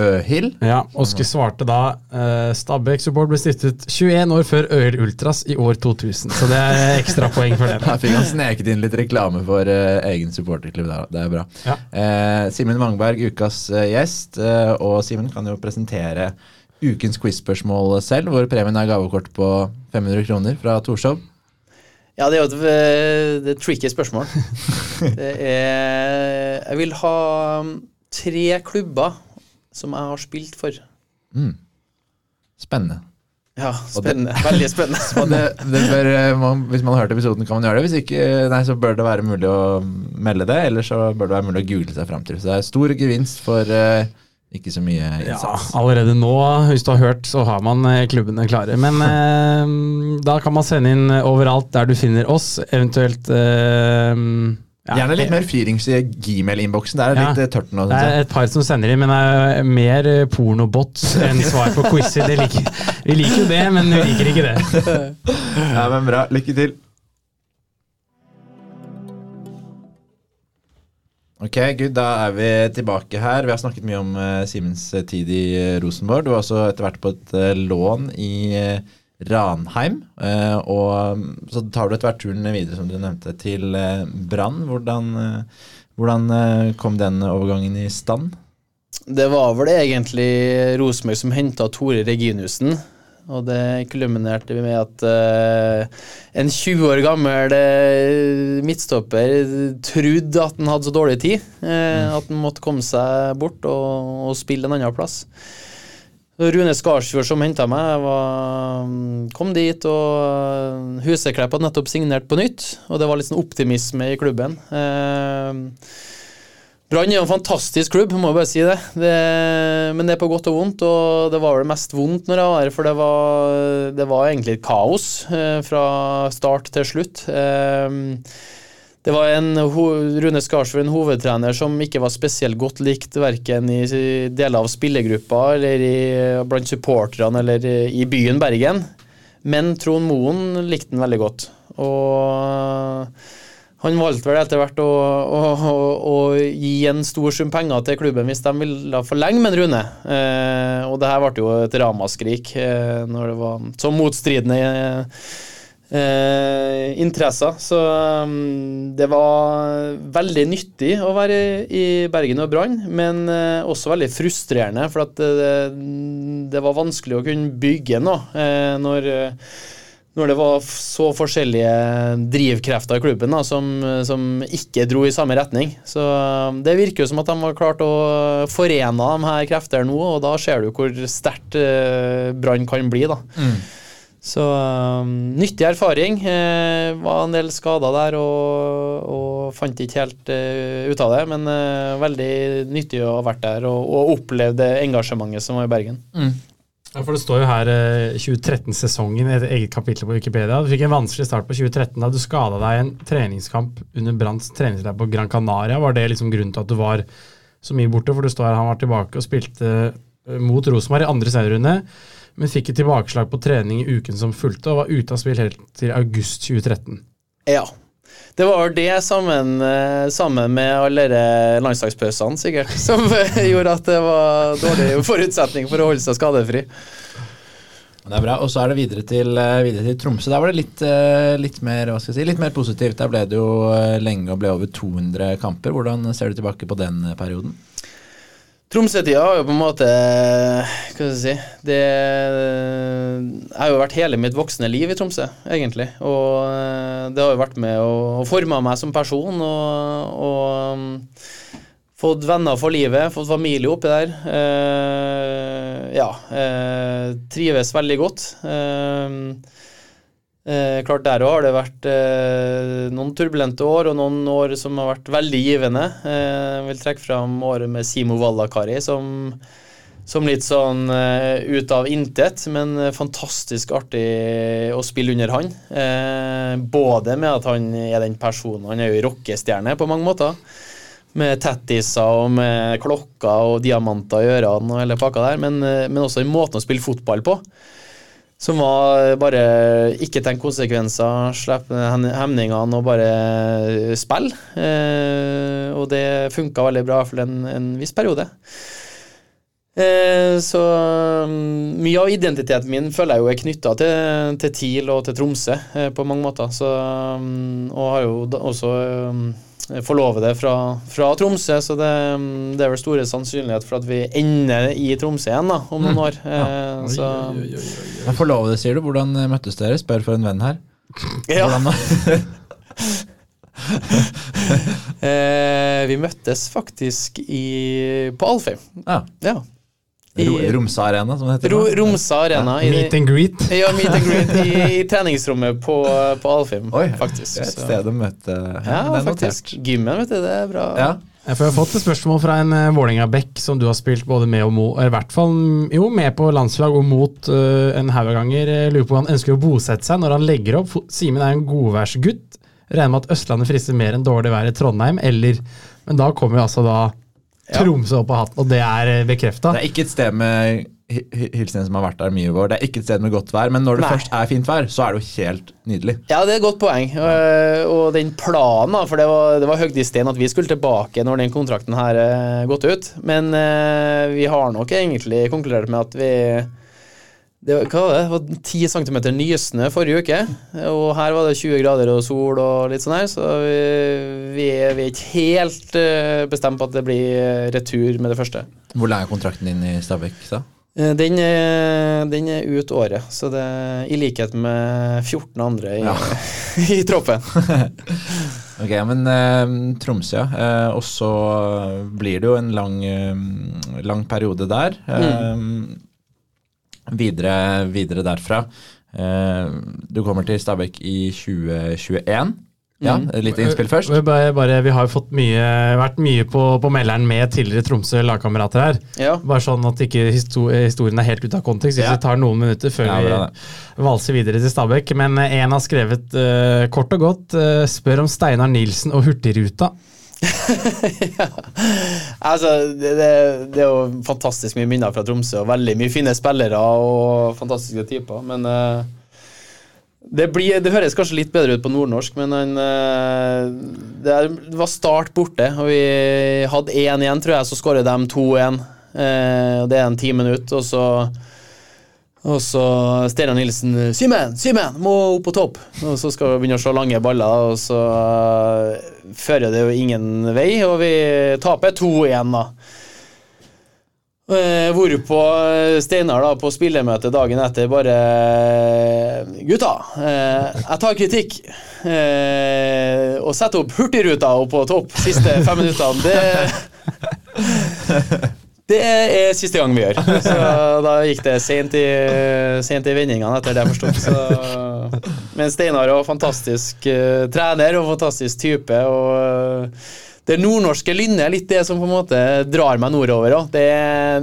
Øhild. Ja, Åske svarte da uh, Stabæk Support ble stiftet 21 år før Øhill-ultras i år 2000, så det er ekstrapoeng for det. Da fikk han sneket inn litt reklame for eh, egen supporterklubb. der. Det er bra. Ja. Eh, Simen Mangberg, ukas eh, gjest. eh, og Simen kan jo presentere ukens quiz-spørsmål selv, hvor premien er gavekort på 500 kroner fra Torshov. Ja, det er jo et eh, det et tricky spørsmål. Det er Jeg vil ha um, tre klubber som jeg har spilt for. Mm. Spennende. Ja, spennende. Veldig spennende. Det, det bør, eh, man, hvis man har hørt episoden, kan man gjøre det. Hvis ikke, eh, nei, så bør det være mulig å melde det, eller så bør det være mulig å google seg fram til. Så det er stor gevinst for eh, ikke så mye Ja, allerede nå, hvis du har hørt, så har man eh, klubbene klare. Men eh, da kan man sende inn overalt der du finner oss, eventuelt eh, ja, Gjerne litt mer fyrings i Gmail-innboksen. Det er Ja. litt eh, tørt nå. Det er et par som sender inn, men det er mer eh, pornobots enn svar på quizer. Liker, vi liker jo det, men vi liker ikke det. Ja, men bra. Lykke til. Ok, Gud, da er vi tilbake her. Vi har snakket mye om uh, Simens eh, tid i eh, Rosenborg. Du var også etter hvert på et uh, lån i uh, Ranheim. og mm, så tar du etter hvert turen videre, som du nevnte, til uh, Brann. Hvordan, hvordan kom den overgangen i stand? Det var vel egentlig Rosenborg som henta Tore Reginussen. Og det kulminerte med at uh, en 20 år gammel eh, midtstopper trodde at han hadde så dårlig tid eh, at han måtte komme seg bort og, og spille en annen plass. Rune Skarsfjord som henta meg, var, kom dit, og Huseklepp hadde nettopp signert på nytt. Og det var litt sånn optimisme i klubben. Eh, Brann er en fantastisk klubb, må jeg bare si det. det. Men det er på godt og vondt, og det var vel mest vondt når jeg var her, for det var, det var egentlig et kaos eh, fra start til slutt. Eh, det var en Rune Skarsvold, en hovedtrener, som ikke var spesielt godt likt verken i deler av spillergruppa eller i, blant supporterne eller i byen Bergen. Men Trond Moen likte den veldig godt. Og han valgte vel etter hvert å, å, å, å gi en stor sum penger til klubben hvis de ville forlenge med Rune. Eh, og det her ble jo et ramaskrik eh, når det var så motstridende eh, interesser. Så um, det var veldig nyttig å være i Bergen og Brann, men eh, også veldig frustrerende, for det, det var vanskelig å kunne bygge noe eh, når når det var så forskjellige drivkrefter i klubben da, som, som, ikke dro i samme retning. Så um, Det virker jo som at de har klart å forene de her krefter nå, og da ser du hvor sterkt eh, Brann kan bli. da. Mm. Så um, nyttig erfaring. Eh, var en del skader der og, og fant ikke helt uh, ut av det. Men uh, veldig nyttig å ha vært der og, og opplevd det engasjementet som var i Bergen. Mm. Ja, for Det står jo her eh, 2013-sesongen i et eget kapittel på Wikipedia. Du fikk en vanskelig start på 2013 da du skada deg i en treningskamp under Branns treningsleir på Gran Canaria. Var det liksom grunnen til at du var så mye borte? For du står her, han var tilbake og spilte eh, mot Rosenborg i andre serierunde, men fikk et tilbakeslag på trening i uken som fulgte, og var ute av spill helt til august 2013. Ja. Det var det sammen, eh, sammen med alle de landslagspausene, sikkert, som eh, gjorde at det var dårlig forutsetning for å holde seg skadefri. Det er bra. Og så er det videre til, eh, videre til Tromsø. Der var det litt, litt, mer, si, litt mer positivt. Der ble det jo lenge og ble over 200 kamper. Hvordan ser du tilbake på den perioden? Tromsø-tida har jo på en måte Hva skal jeg si Det Jeg har jo vært hele mitt voksne liv i Tromsø, egentlig. Og eh, det har jo vært med å forme meg som person og, og um, fått venner for livet, fått familie oppi der. Uh, ja. Uh, trives veldig godt. Eh, Eh, klart Der òg har det vært eh, noen turbulente år, og noen år som har vært veldig givende. Eh, vil trekke fram året med Simo Vallakari som, som litt sånn eh, ut av intet, men fantastisk artig å spille under han. Eh, både med at han er den personen Han er jo rockestjerne på mange måter. Med tattiser og med klokker og diamanter i ørene og hele pakka der, men, eh, men også i måten å spille fotball på. Som var bare ikke tenk konsekvenser, slippe hem- hemningene og bare spille. Eh, og det funka veldig bra for en, en viss periode. Eh, så mm, mye av identiteten min føler jeg jo er knytta til, til TIL og til Tromsø eh, på mange måter. Så, mm, og har jo også mm, forlovede fra, fra Tromsø, så det, mm, det er vel store sannsynlighet for at vi ender i Tromsø igjen da, om noen år. Eh, så, Men Forlovede, sier du. Hvordan eh, møttes dere? Spør for en venn her. ja. Eh, vi møttes faktisk i, på Alfheim. Ja. Ja. Romsa Arena, som det heter. Ro. Romsa Arena. Ja. Meet and greet. ja, meet and greet i, i treningsrommet på, på Alfheim, Oi, faktisk. Det er et sted å møte Ja, faktisk. notert. Gymmen, vet du, det er bra. Ja. Jeg har fått et spørsmål fra en uh, Vålerenga-bekk som du har spilt både med og mot, i hvert fall mm, jo, med på landslag og mot uh, en haug ganger. Lurer på om han ønsker å bosette seg når han legger opp. Simen er en godværsgutt. Regner med at Østlandet frister mer enn dårlig vær i Trondheim, eller Men da kommer jo altså da. Tromsø opp av hatten, og det er bekrefta. Det er ikke et sted med hi- hi- Hilsen som har vært der mye i vår. Det er ikke et sted med godt vær, men når det Nei. først er fint vær, så er det jo helt nydelig. Ja, det er et godt poeng. Eh, Og den planen, da, for det var, det var høyt i stein at vi skulle tilbake når den kontrakten her eh, gått ut. Men eh, vi har nok egentlig konkludert med at vi det var, hva var det? det var 10 cm nysnø forrige uke, og her var det 20 grader og sol og litt sånn her, så vi, vi, er, vi er ikke helt eh, bestemt på at det blir retur med det første. Hvor lang er kontrakten din i Stabæk? da? Eh, Den den er ut året, så det er i likhet med 14 andre i, Ja. i troppen. Ok, men eh, Tromsø, ja. Eh, og så blir det jo en lang, eh, lang periode der. Eh, videre, videre derfra. Eh, du kommer til Stabæk i 2021. Ja, Litt innspill først. Vi, bare, bare, vi har jo fått mye, vært mye på, på melderen med tidligere Tromsø lagkamerater her. Ja. Bare sånn at ikke histo historien er helt ute av kontekst. Hvis Ja. vi tar noen minutter før Ja, bra vi valser videre til Stabæk. Men én en har skrevet uh, kort og godt uh, spør om Steinar Nilsen og Hurtigruta. Altså, det, det, det er jo fantastisk mye minner fra Tromsø, og veldig mye fine spillere og fantastiske typer, men uh, det, blir, det høres kanskje litt bedre ut på nordnorsk, men eh, det, var start borte, og vi hadde én igjen, tror jeg, så skårer de 2-1. Uh, og det er en ti minutter, og så og så Steinar Nilsen 'Simen, Simen, må opp på topp!' Og så skal vi begynne å slå lange baller, og så eh, fører det jo ingen vei, og vi taper 2-1, da. Eh, Hvorpå Steinar da på spillermøte dagen etter bare Gutta, eh, jeg tar kritikk. og setter opp Hurtigruta opp på topp siste fem minuttene, det det er siste gang vi gjør. Så da gikk det sent i, sent i vendingene, etter det jeg forsto. Men Steinar er fantastisk uh, trener og fantastisk type. og uh, det nordnorske lynnet er litt det som på en måte drar meg nordover. Det,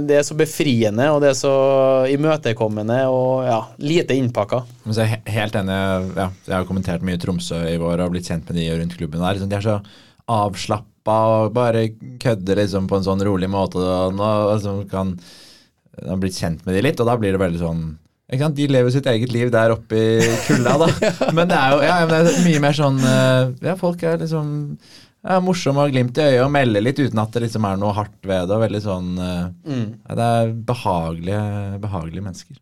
det er så befriende og det er så imøtekommende og ja, lite innpakka. Jeg så er jeg helt enig. Ja, jeg har kommentert mye Tromsø i vår og blitt kjent med de rundt klubben der. Liksom, de er så avslappa og bare kødder liksom på en sånn rolig måte. Og nå, altså, kan, jeg har blitt kjent med de litt, og da blir det veldig sånn? De lever sitt eget liv der oppe i kulda, da. Men det er jo ja, men det er mye mer sånn eh, Ja, folk er liksom ja, morsomme og glimt i øyet og melder litt uten at det liksom er noe hardt ved det. veldig sånn eh, Mm. ja, Det er behagelige, behagelige mennesker.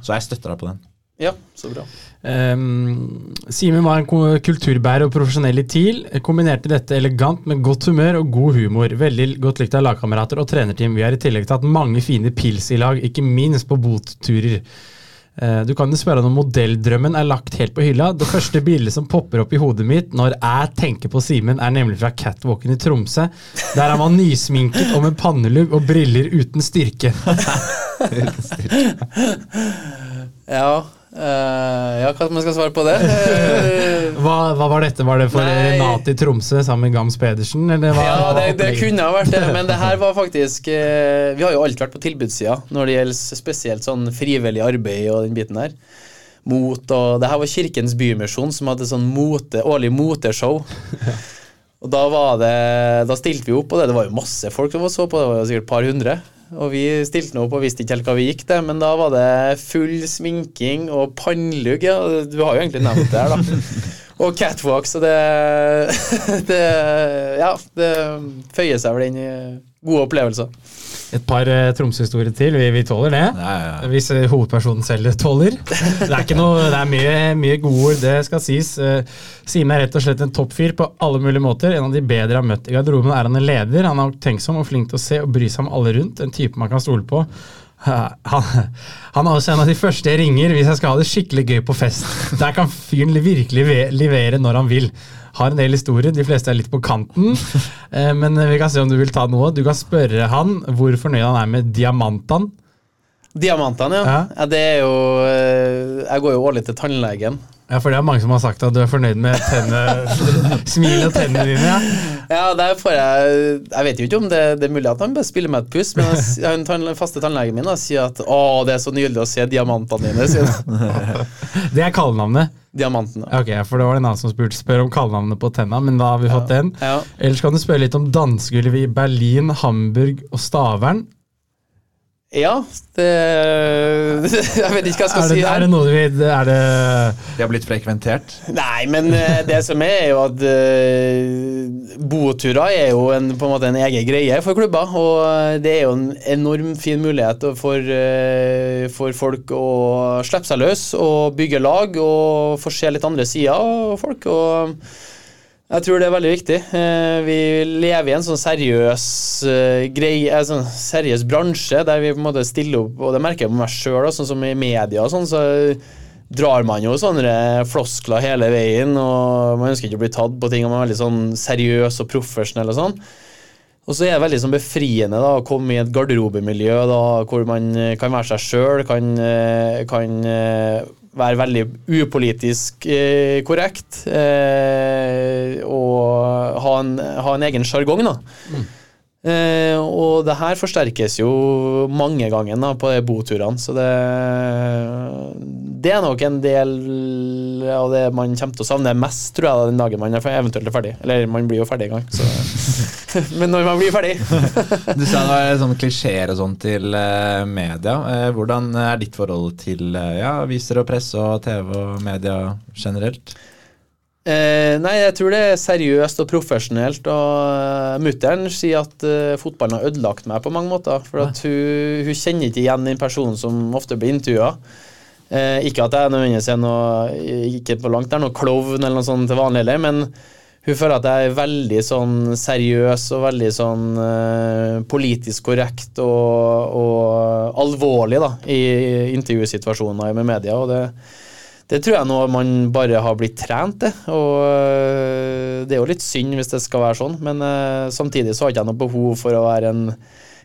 Så jeg støtter deg på den. Ja, så bra. Um, Simen var en kulturbærer og profesjonell i TIL. Kombinerte dette elegant med godt humør og god humor. Veldig godt likt av lagkamerater og trenerteam. Vi har i tillegg tatt mange fine pils i lag, ikke minst på botturer. Uh, Du kan jo spørre om modelldrømmen er lagt helt på hylla. Det første bildet som popper opp i hodet mitt når jeg tenker på Simen, er nemlig fra catwalken i Tromsø, der han var nysminket og med pannelugg og briller uten styrke. Ja, eh, ja hva man skal svare på det? Hva, hva var dette? Var det for Nei. Renate i Tromsø sammen med Gams Pedersen? Eller hva, Ja, det, det kunne ha vært det, men det her var faktisk uh, Vi har jo alltid vært på tilbudssida når det gjelder spesielt sånn frivillig arbeid og den biten der. Mot og Det her var Kirkens Bymisjon som hadde sånn mote, årlig moteshow. Og da var det Da stilte vi opp, og det, det var jo masse folk som var så på, det var jo sikkert et par hundre. Og vi stilte nå opp og visste ikke helt hva vi gikk til, men da var det full sminking og pannelugg. Ja. Du har jo egentlig nevnt det her, da. Og catwalk, så det, det Ja, det føyer seg vel inn i gode opplevelser. Et par uh, Tromsø-historier til. Vi, vi tåler det. Ja, ja, ja. Hvis uh, hovedpersonen selv tåler. Det er ikke noe, det er mye, mye gode ord, det skal sies. Uh, Simen er rett og slett en toppfyr på alle mulige måter. En av de bedre jeg har møtt i garderoben. er Han en leder. Han er tenksom og flink til å se og bry seg om alle rundt. En type man kan stole på. Han, han er også en av de første jeg ringer hvis jeg skal ha det skikkelig gøy på fest. Der kan fyren virkelig levere når han vil. Har en del historier, de fleste er litt på kanten. Eh, Men vi kan se om du vil ta noe. Du kan spørre han hvor fornøyd han er med diamantene. Diamantene, ja. Ja. ja. Det er jo eh, Jeg går jo årlig til tannlegen. Ja, for det er mange som har sagt at du er fornøyd med tenne, smilet og tennene dine. Ja. Ja, der får jeg Jeg vet jo ikke om det, det er mulig at han bare spiller meg et puss, men en tann, faste tannlegen min da, sier at 'Å, det er så nydelig å se diamantene dine'. Det er kallenavnet. Diamanten. Ok, for det var en annen som spurte spør om kallenavnet på tenna, men da har vi fått den. Ja. Ellers kan du spørre litt om dansegulvet i Berlin, Hamburg og Stavern. Ja, det Jeg vet ikke hva jeg skal Er det, si er det noe vi Er det De har blitt frekventert. Nei, men eh, det som er, er jo at eh, boturer er jo en, på en måte en egen greie for klubber. Og det er jo en enorm fin mulighet for, eh, for folk å slippe seg løs og bygge lag og få se litt andre sider av folk. og jeg tror det er veldig viktig. Eh, Vi lever i en sånn seriøs eh, greie, en sånn seriøs bransje der vi på en måte stiller opp, og det merker jeg på meg sjøl, sånn som i media og sånn, så drar man jo sånne floskler hele veien, og man ønsker ikke å bli tatt på ting, og man er veldig sånn seriøs og profesjonell og sånn. Og så er det veldig sånn befriende da, å komme i et garderobemiljø da, hvor man eh, kan være seg sjøl, kan, eh, kan eh, være veldig upolitisk eh, korrekt eh, og ha en, ha en egen sjargong. da. Eh, og det her forsterkes jo mange ganger da, på boturene, så det, det er nok en del av det man kommer til å savne mest, tror jeg, den dagen man er eventuelt er ferdig. Eller man blir jo ferdig en gang, så Men når man blir ferdig Du sa det var sånn klisjeer og sånn til eh, media. Eh, hvordan er ditt forhold til eh, ja, aviser og press og TV og media generelt? Eh, nei, jeg tror det er seriøst og profesjonelt. Og uh, mutter'n sier at eh, fotballen har ødelagt meg på mange måter. For at hun, hun kjenner ikke igjen den personen som ofte blir intervjua. Eh, ikke at jeg nødvendigvis er noe Ikke på langt der noe klovn eller noe sånt til vanlig heller, men hun føler at jeg er veldig sånn seriøs og veldig sånn eh, politisk korrekt og, og alvorlig da, i intervjusituasjoner med media. og det det tror jeg nå man bare har blitt trent til, og øh, det er jo litt synd hvis det skal være sånn, men øh, samtidig så har ikke jeg noe behov for å være en,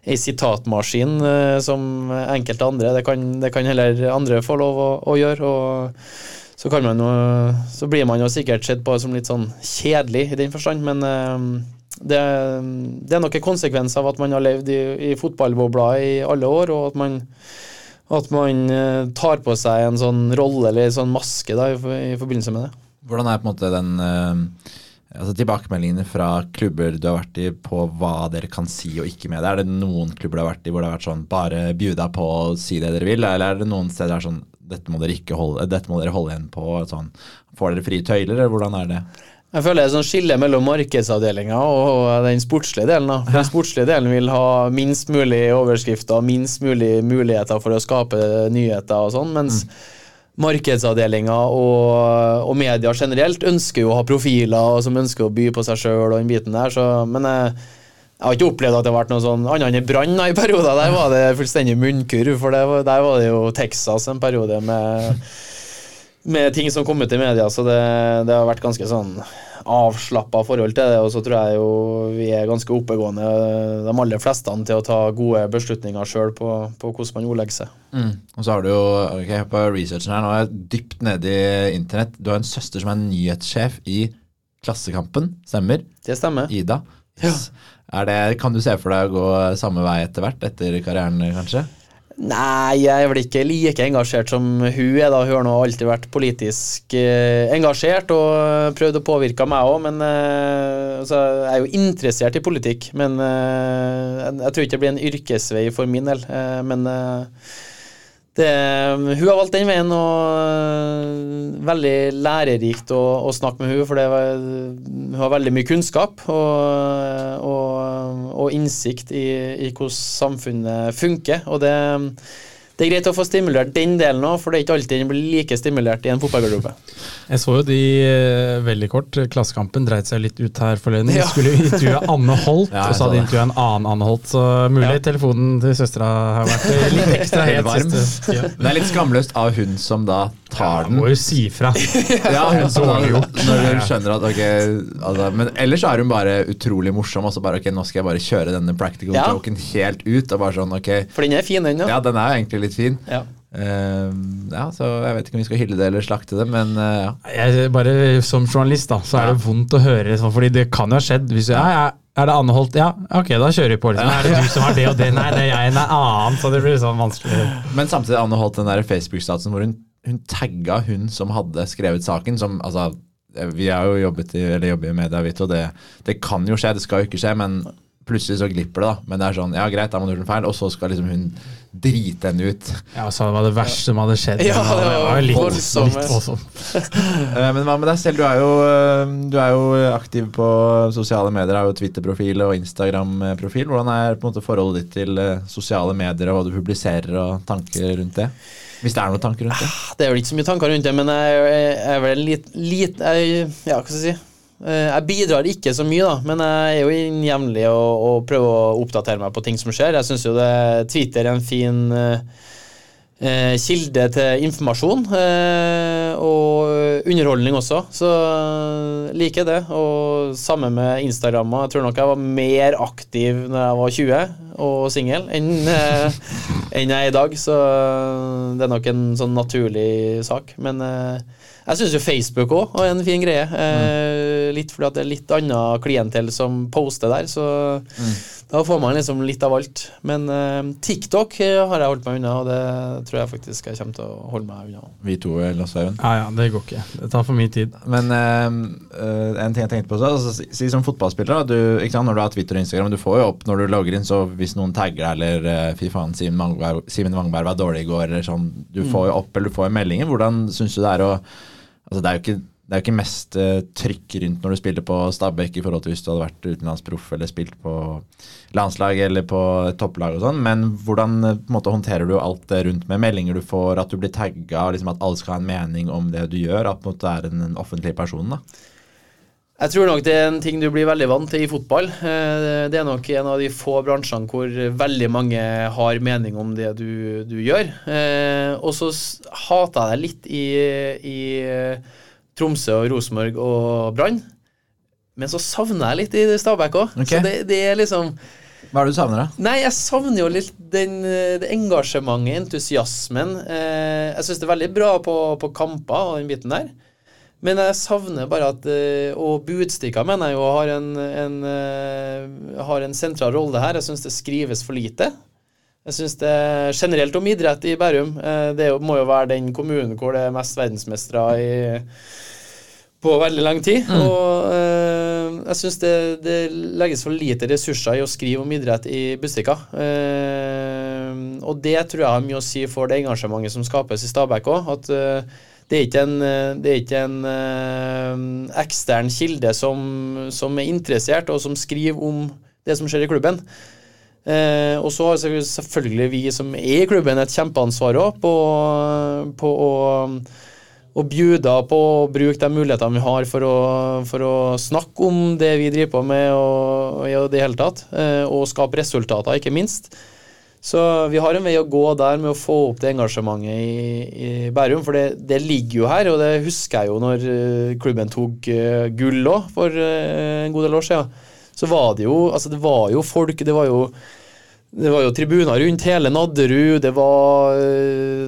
ei sitatmaskin øh, som enkelte andre. Det kan, det kan heller andre få lov å, å gjøre. og så, man så blir man jo sikkert sett på som litt sånn kjedelig i den forstand, men det, det er nok en konsekvens av at man har levd i, i fotballbobla i alle år, og at man at man eh, tar på seg en sånn rolle eller en sånn maske da, i, forbindelse med det. Hvordan er på en måte den eh, altså tilbakemeldingene fra klubber du har vært i på hva dere kan si og ikke med det? Er det noen klubber du har vært i hvor det har vært sånn bare bjuda på å si det dere vil, eller er det noen steder det er sånn dette må dere holde, dette må dere holde igjen på, sånn får dere frie tøyler, eller hvordan er det? Jeg føler det er sånn skille mellom markedsavdelinga og den sportslige delen. da. Den sportslige delen vil ha minst mulig overskrifter, minst mulig muligheter for å skape nyheter og sånn, mens markedsavdelinga og, og media generelt ønsker jo å ha profiler og som ønsker å by på seg sjøl og den biten der, så Men jeg, jeg har ikke opplevd at det har vært noe sånn annet enn Brann i perioder. Der var det fullstendig munnkurv, for det der var det jo Texas en periode med med ting som kom ut i media, så det, det har vært ganske sånn avslappa forhold til det. Og så tror jeg jo vi er ganske oppegående, de aller fleste, til å ta gode beslutninger sjøl på, på hvordan man ordlegger seg. Og så har du jo ok, på researchen her, nå er jeg dypt nede i internett. Du har en søster som er nyhetssjef i Klassekampen, stemmer? Det stemmer. Ida. Yes. Er det, kan du se for deg å gå samme vei etter hvert, etter karrieren kanskje? Nei, jeg er vel ikke like engasjert som hun er. da Hun har nå alltid vært politisk eh, engasjert og prøvd å påvirke meg òg, men eh, altså, Jeg er jo interessert i politikk, men eh, jeg tror ikke det blir en yrkesvei for min del. Eh, men eh, det, hun har valgt den veien, og øh, veldig lærerikt å, å snakke med hun, for var, hun har veldig mye kunnskap og, og, og innsikt i, i hvordan samfunnet funker. Og det, det er greit å få stimulert den delen òg, for det er ikke alltid den blir like stimulert i en fotballgarderobe. Jeg så jo de eh, veldig kort. Klassekampen dreit seg litt ut her forleden. De Ja. skulle jo intervjue Anne Holt, Ja, og så hadde de intervjua en annen Anne Holt. Så mulig Ja. telefonen til søstera har vært eh, litt ekstra Helt varm. Det er litt skamløst av hun som da tar den Må jo si fra. Ja, hun som gjort. Når hun skjønner at ok altså, Men ellers er hun bare utrolig morsom. Og så bare ok, nå skal jeg bare kjøre denne practical Ja. joken helt ut. Og bare sånn ok For den er fin, den. Ja, Ja. den er jo egentlig litt fin. Ja. Uh, ja, så jeg vet ikke om vi skal hylle det eller slakte det, men uh, ja. Jeg, bare Som journalist da, så er det vondt å høre sånn, fordi det kan jo ha skjedd. Hvis du, ja, ja, er det Anne Holt? Ja, ok, da kjører vi på. Liksom. Er det du som har det og det? Nei, det er jeg. en annen. Så det blir sånn vanskelig. Men samtidig Anne Holt den der Facebook-statusen hvor hun, hun tagga hun som hadde skrevet saken, som altså Vi har jo jobbet i, eller jobber i media, og det, det kan jo skje, det skal jo ikke skje, men plutselig så glipper det, da. Men det er sånn, ja greit, da har man gjort en feil, og så skal liksom hun drite henne ut. Ja, så det var det verste som hadde skjedd. Ja, det var litt, voldsomt. litt voldsomt. Eh, Men hva med deg selv? Du er jo, eh, du er jo aktiv på sosiale medier. Har jo Twitter-profil og Instagram-profil. Hvordan er på en måte forholdet ditt til eh, sosiale medier og hva du publiserer og tanker rundt det? Hvis det er noen tanker rundt det? Det er vel ikke så mye tanker rundt det, men jeg, jeg er vel litt, litt jeg, Ja, hva skal jeg si? Eh, Jeg bidrar ikke så mye, da, men jeg er jo inn jevnlig og, og prøver å oppdatere meg på ting som skjer. Jeg syns jo det, Twitter er en fin eh, eh, kilde til informasjon eh, og underholdning også, så eh, liker jeg det. Og samme med Instagram. Jeg tror nok jeg var mer aktiv når jeg var 20 og singel enn eh, enn jeg er i dag, så det er nok en sånn naturlig sak. Men eh, jeg syns jo Facebook òg er en fin greie. Eh, litt fordi at det er litt annet klientell som poster der, så da får man liksom litt av alt. Men eh, TikTok eh, har jeg holdt meg unna, og det tror jeg faktisk jeg kommer til å holde meg unna. Vi to, Lars Øyvind. Ja, ja, det går ikke. Det tar for mye tid. Men eh, eh, en ting jeg tenkte på så, altså, si, si som fotballspiller, da, du, ikke sant, når du har Twitter og Instagram, du får jo opp når du logger inn, så hvis noen tagger deg eller eh, fy faen, Simen Wangberg, Simen Wangberg var dårlig i går, eller sånn, du får jo opp eller du får jo meldinger. Hvordan syns du det er å Altså, det er jo ikke det er ikke mest eh, trykk rundt når du spiller på Stabæk i forhold til hvis du hadde vært utenlandsproff eller spilt på landslag eller på topplag og sånn, men hvordan eh, måte håndterer du alt det rundt med meldinger du får, at du blir tagga, liksom at alle skal ha en mening om det du gjør, at du er en offentlig person, da? Jeg tror nok det er en ting du blir veldig vant til i fotball. Eh, Det er nok en av de få bransjene hvor veldig mange har mening om det du, du gjør. Eh, Og så hater jeg det litt i, i eh, Tromsø og Rosenborg og Brann. Men så savner jeg litt i Stabæk òg. Okay. Så det, det er liksom Hva er det du savner, da? Nei, jeg savner jo litt den, det engasjementet, entusiasmen. Jeg syns det er veldig bra på, på kamper og den biten der. Men jeg savner bare at eh, Og Budstikka mener jeg jo har en, en, eh, har en sentral rolle her. Jeg syns det skrives for lite. Jeg syns det generelt om idrett i Bærum. eh, Det må jo være den kommunen hvor det er mest verdensmestere i på veldig lang tid. Og eh, jeg syns det, det legges for lite ressurser i å skrive om idrett i Bustika. Eh, og det tror jeg har mye å si for det engasjementet som skapes i Stabæk òg. At det er ikke en, eh, er ikke en eh, ekstern kilde som, som er interessert, og som skriver om det som skjer i klubben. Eh, og så har selvfølgelig- vi som er i klubben, et kjempeansvar òg på, på å og bjuda på å bruke de mulighetene vi har for å, for å snakke om det vi driver på med, og i det hele tatt. eh, Og skape resultater, ikke minst. Så vi har en vei å gå der med å få opp det engasjementet i, i Bærum. For det, det ligger jo her, og det husker jeg jo når eh, klubben tok eh, gull òg, for eh, en god del år siden. Så var det jo Altså, det var jo folk, det var jo det var jo tribuner rundt hele Nadderud, det var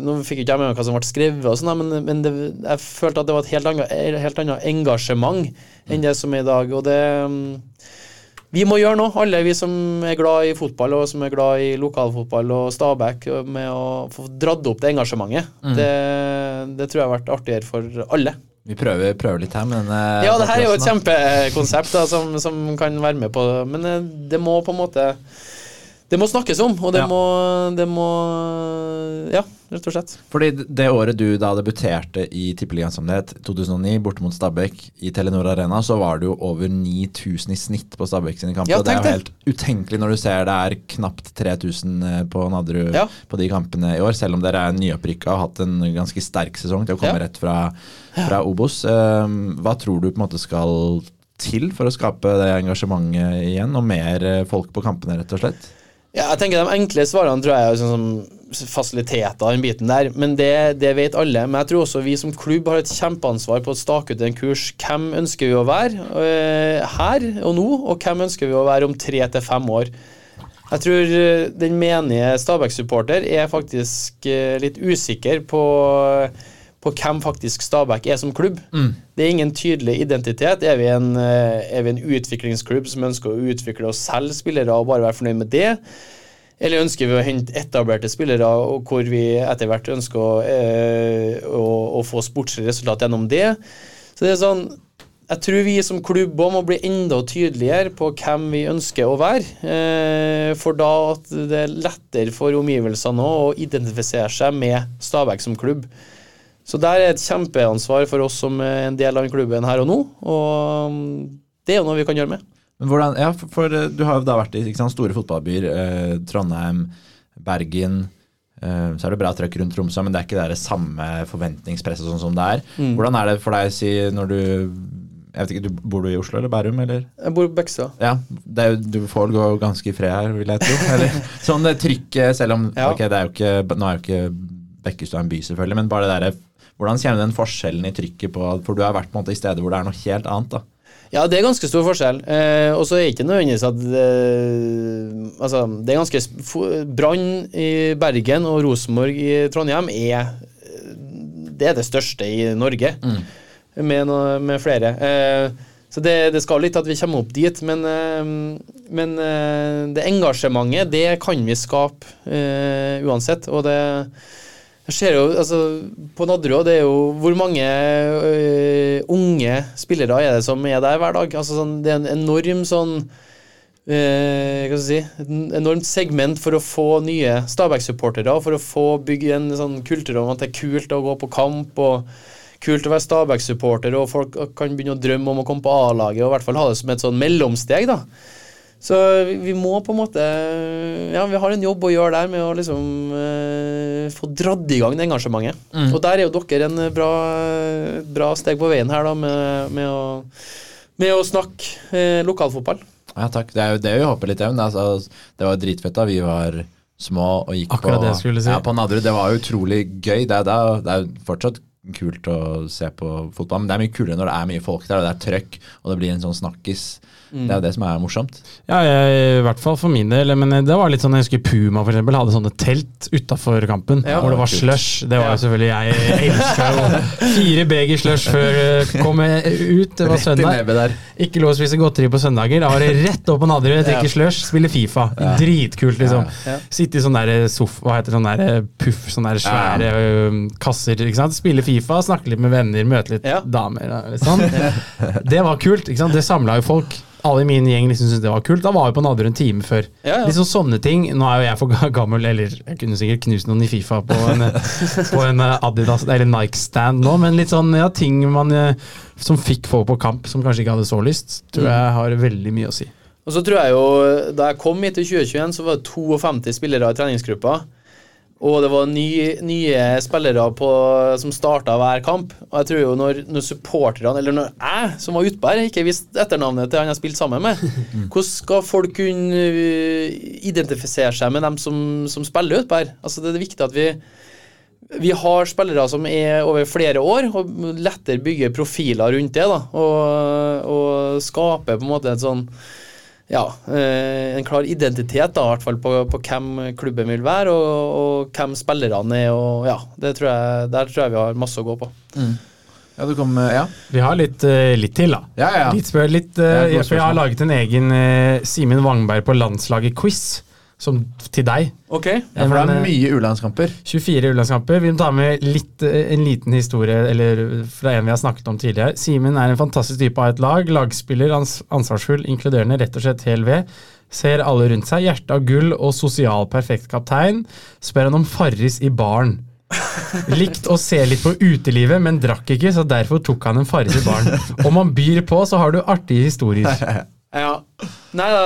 Nå fikk ikke jeg med meg hva som ble skrevet, og sånt, men, men det, jeg følte at det var et helt annet, helt annet engasjement enn det som er i dag. Og det mm, Vi må gjøre noe, alle vi som er glad i fotball og som er glad i lokalfotball og Stabæk, med å få dratt opp det engasjementet. Det, det tror jeg har vært artigere for alle. Vi prøver, prøver litt her med denne Ja, det her er jo et kjempekonsept da, som, som kan være med på det, men eh, det må på en måte Det må snakkes om, og det, Ja. må, det må Ja, rett og slett. Fordi det året du da debuterte i Tippeligaens sammenhet, 2009, borte mot Stabæk i Telenor Arena, så var det jo over 9000 i snitt på Stabæk sine kamper. Ja, det er jo helt utenkelig når du ser det er knapt 3000 på Nadderud Ja. på de kampene i år, selv om dere er nyopprykka og har hatt en ganske sterk sesong til å komme rett fra, fra Obos. Um, hva tror du på en måte skal til for å skape det engasjementet igjen, og mer eh, folk på kampene, rett og slett? Ja, jeg tenker De enkle svarene tror jeg er sånn som fasiliteter, den biten der, men det, det, vet alle. Men jeg tror også vi som klubb har et kjempeansvar på å stake ut en kurs. Hvem ønsker vi å være uh, her og nå, og hvem ønsker vi å være om tre til fem år? Jeg tror uh, den menige Stabæk-supporter er faktisk uh, litt usikker på på hvem faktisk Stabæk er som klubb. Mm. Det er ingen tydelig identitet. Er vi, en, er vi en utviklingsklubb som ønsker å utvikle oss selv spillere og bare være fornøyd med det? Eller ønsker vi å hente etablerte spillere, og hvor vi etter hvert ønsker å, eh, å, å få sportslige resultat gjennom det? Så det er sånn jeg tror vi som klubb må bli enda tydeligere på hvem vi ønsker å være. Eh, for da at det er lettere for omgivelsene å identifisere seg med Stabæk som klubb. Så der er et kjempeansvar for oss som er en del av den klubben her og nå. Og mm, det er jo noe vi kan gjøre med. Men hvordan, ja, for, for, eh, Du har jo da vært i sant, store fotballbyer. Eh, Trondheim, Bergen. Eh, så er det bra trøkk rundt Tromsø, men det er ikke det samme forventningspresset sånn som det er. Mm. Hvordan er det for deg å si når du jeg vet ikke, du, Bor du i Oslo eller Bærum? eller? Jeg bor i Bekstad. Ja, er, Du får gå ganske i fred her, vil jeg tro. Eller, sånn det trykket, selv om ja. ok, det er jo ikke, Nå er jo ikke Bekkestua en by, selvfølgelig, men bare det der, hvordan kjenner du den forskjellen i trykket på For du har vært på en måte i steder hvor det er noe helt annet. da. Ja, det er ganske stor forskjell. Eh, og så er det ikke nødvendigvis at eh, Altså, det er ganske Brann i Bergen og Rosenborg i Trondheim er Det er det største i Norge, mm. med, noe, med, flere. Eh, så det, det, skal litt at vi kommer opp dit, men, eh, men eh, det engasjementet, det kan vi skape eh, uansett. Og det jeg ser jo, altså, På Nadderud det er jo Hvor mange øh, unge spillere er det som er der hver dag? Altså, sånn, det er en enorm sånn øh, hva skal si, Et enormt segment for å få nye Stabæk-supportere. For å få bygge en sånn kultur om at det er kult å gå på kamp. og Kult å være Stabæk-supporter, og folk kan begynne å drømme om å komme på A-laget. Og i hvert fall ha det som et sånn mellomsteg. da så vi må på en måte Ja, vi har en jobb å gjøre der med å liksom eh, få dratt i gang det engasjementet. Mm. Og der er jo dere en bra, bra steg på veien her, da, med, med, å, med å, snakke eh, lokalfotball. Ja, takk. Det er jo det vi håper litt om. Altså, det var dritfett da vi var små og gikk Akkurat på, det si. ja, på Nadderud. Det var utrolig gøy. Det er, det er fortsatt kult å se på fotball, men det er mye kulere når det er mye folk der, og det er trøkk, og det blir en sånn snakkis. Mm. Det er jo det som er morsomt. Ja, jeg, i hvert fall for min del. Men det var litt sånn, jeg husker Puma for eksempel, hadde sånne telt utafor kampen ja, hvor det var slush. Det var jo selvfølgelig jeg elska jo. Fire beger slush før jeg kom ut. Det var søndag. Ikke lov å spise godteri på søndager. Da var det rett opp på Nadderud, drikke slush, spille Fifa. Ja. Dritkult, liksom. Sitte i sånn der sofa, hva heter sånn der puff, sånne der svære ja. kasser. ikke sant? Spille Fifa, snakke litt med venner, møte litt damer. Sånn. Det var kult. Det samla jo folk alle i min gjeng liksom syntes det var kult. Da var vi på Nadderud en time før. Ja, ja. Liksom sånne ting. Nå er jo jeg for gammel, eller jeg kunne sikkert knust noen i Fifa på en, på en eh, Adidas eller Nike-stand nå, men litt sånn ja, ting man, eh, som fikk folk på kamp som kanskje ikke hadde så lyst, tror mm. jeg har veldig mye å si. Og så tror jeg jo, Da jeg kom hit i 2021, så var det 52 spillere i treningsgruppa. Og det var nye, nye spillere på, som starta hver kamp. Og jeg tror jo når, når supporterne, eller når jeg som var utpå her, ikke visste etternavnet til han jeg spilte sammen med, hvordan skal folk kunne uh, identifisere seg med dem som, som spiller utpå her? Altså Det er viktig at vi vi har spillere som er over flere år, og lettere bygger profiler rundt det. da, Og, og skaper på en måte et sånn ja, eh, en klar identitet, da, i hvert fall på, på hvem klubben vil være, og, og hvem spillerne er. og ja, tror jeg, Der tror jeg vi har masse å gå på. Mm. Ja, kom, ja. Vi har litt, eh, litt til, da. Ja, ja. Litt spør, litt, jeg, jeg har laget en egen Simen Wangberg på landslaget-quiz som til deg. Ok. Ja, for det er mye U-landskamper. 24 U-landskamper. Vi må ta med litt, eh, en liten historie eller fra en vi har snakket om tidligere. Simen er en fantastisk type av et lag. Lagspiller, ansvarsfull, inkluderende, rett og slett hel ved. Ser alle rundt seg. Hjerte av gull og sosial perfekt kaptein. Spør han om Farris i baren. Likt å se litt på utelivet, men drakk ikke, så derfor tok han en Farris i baren. Om han byr på, så har du artige historier. Ja. Nei da,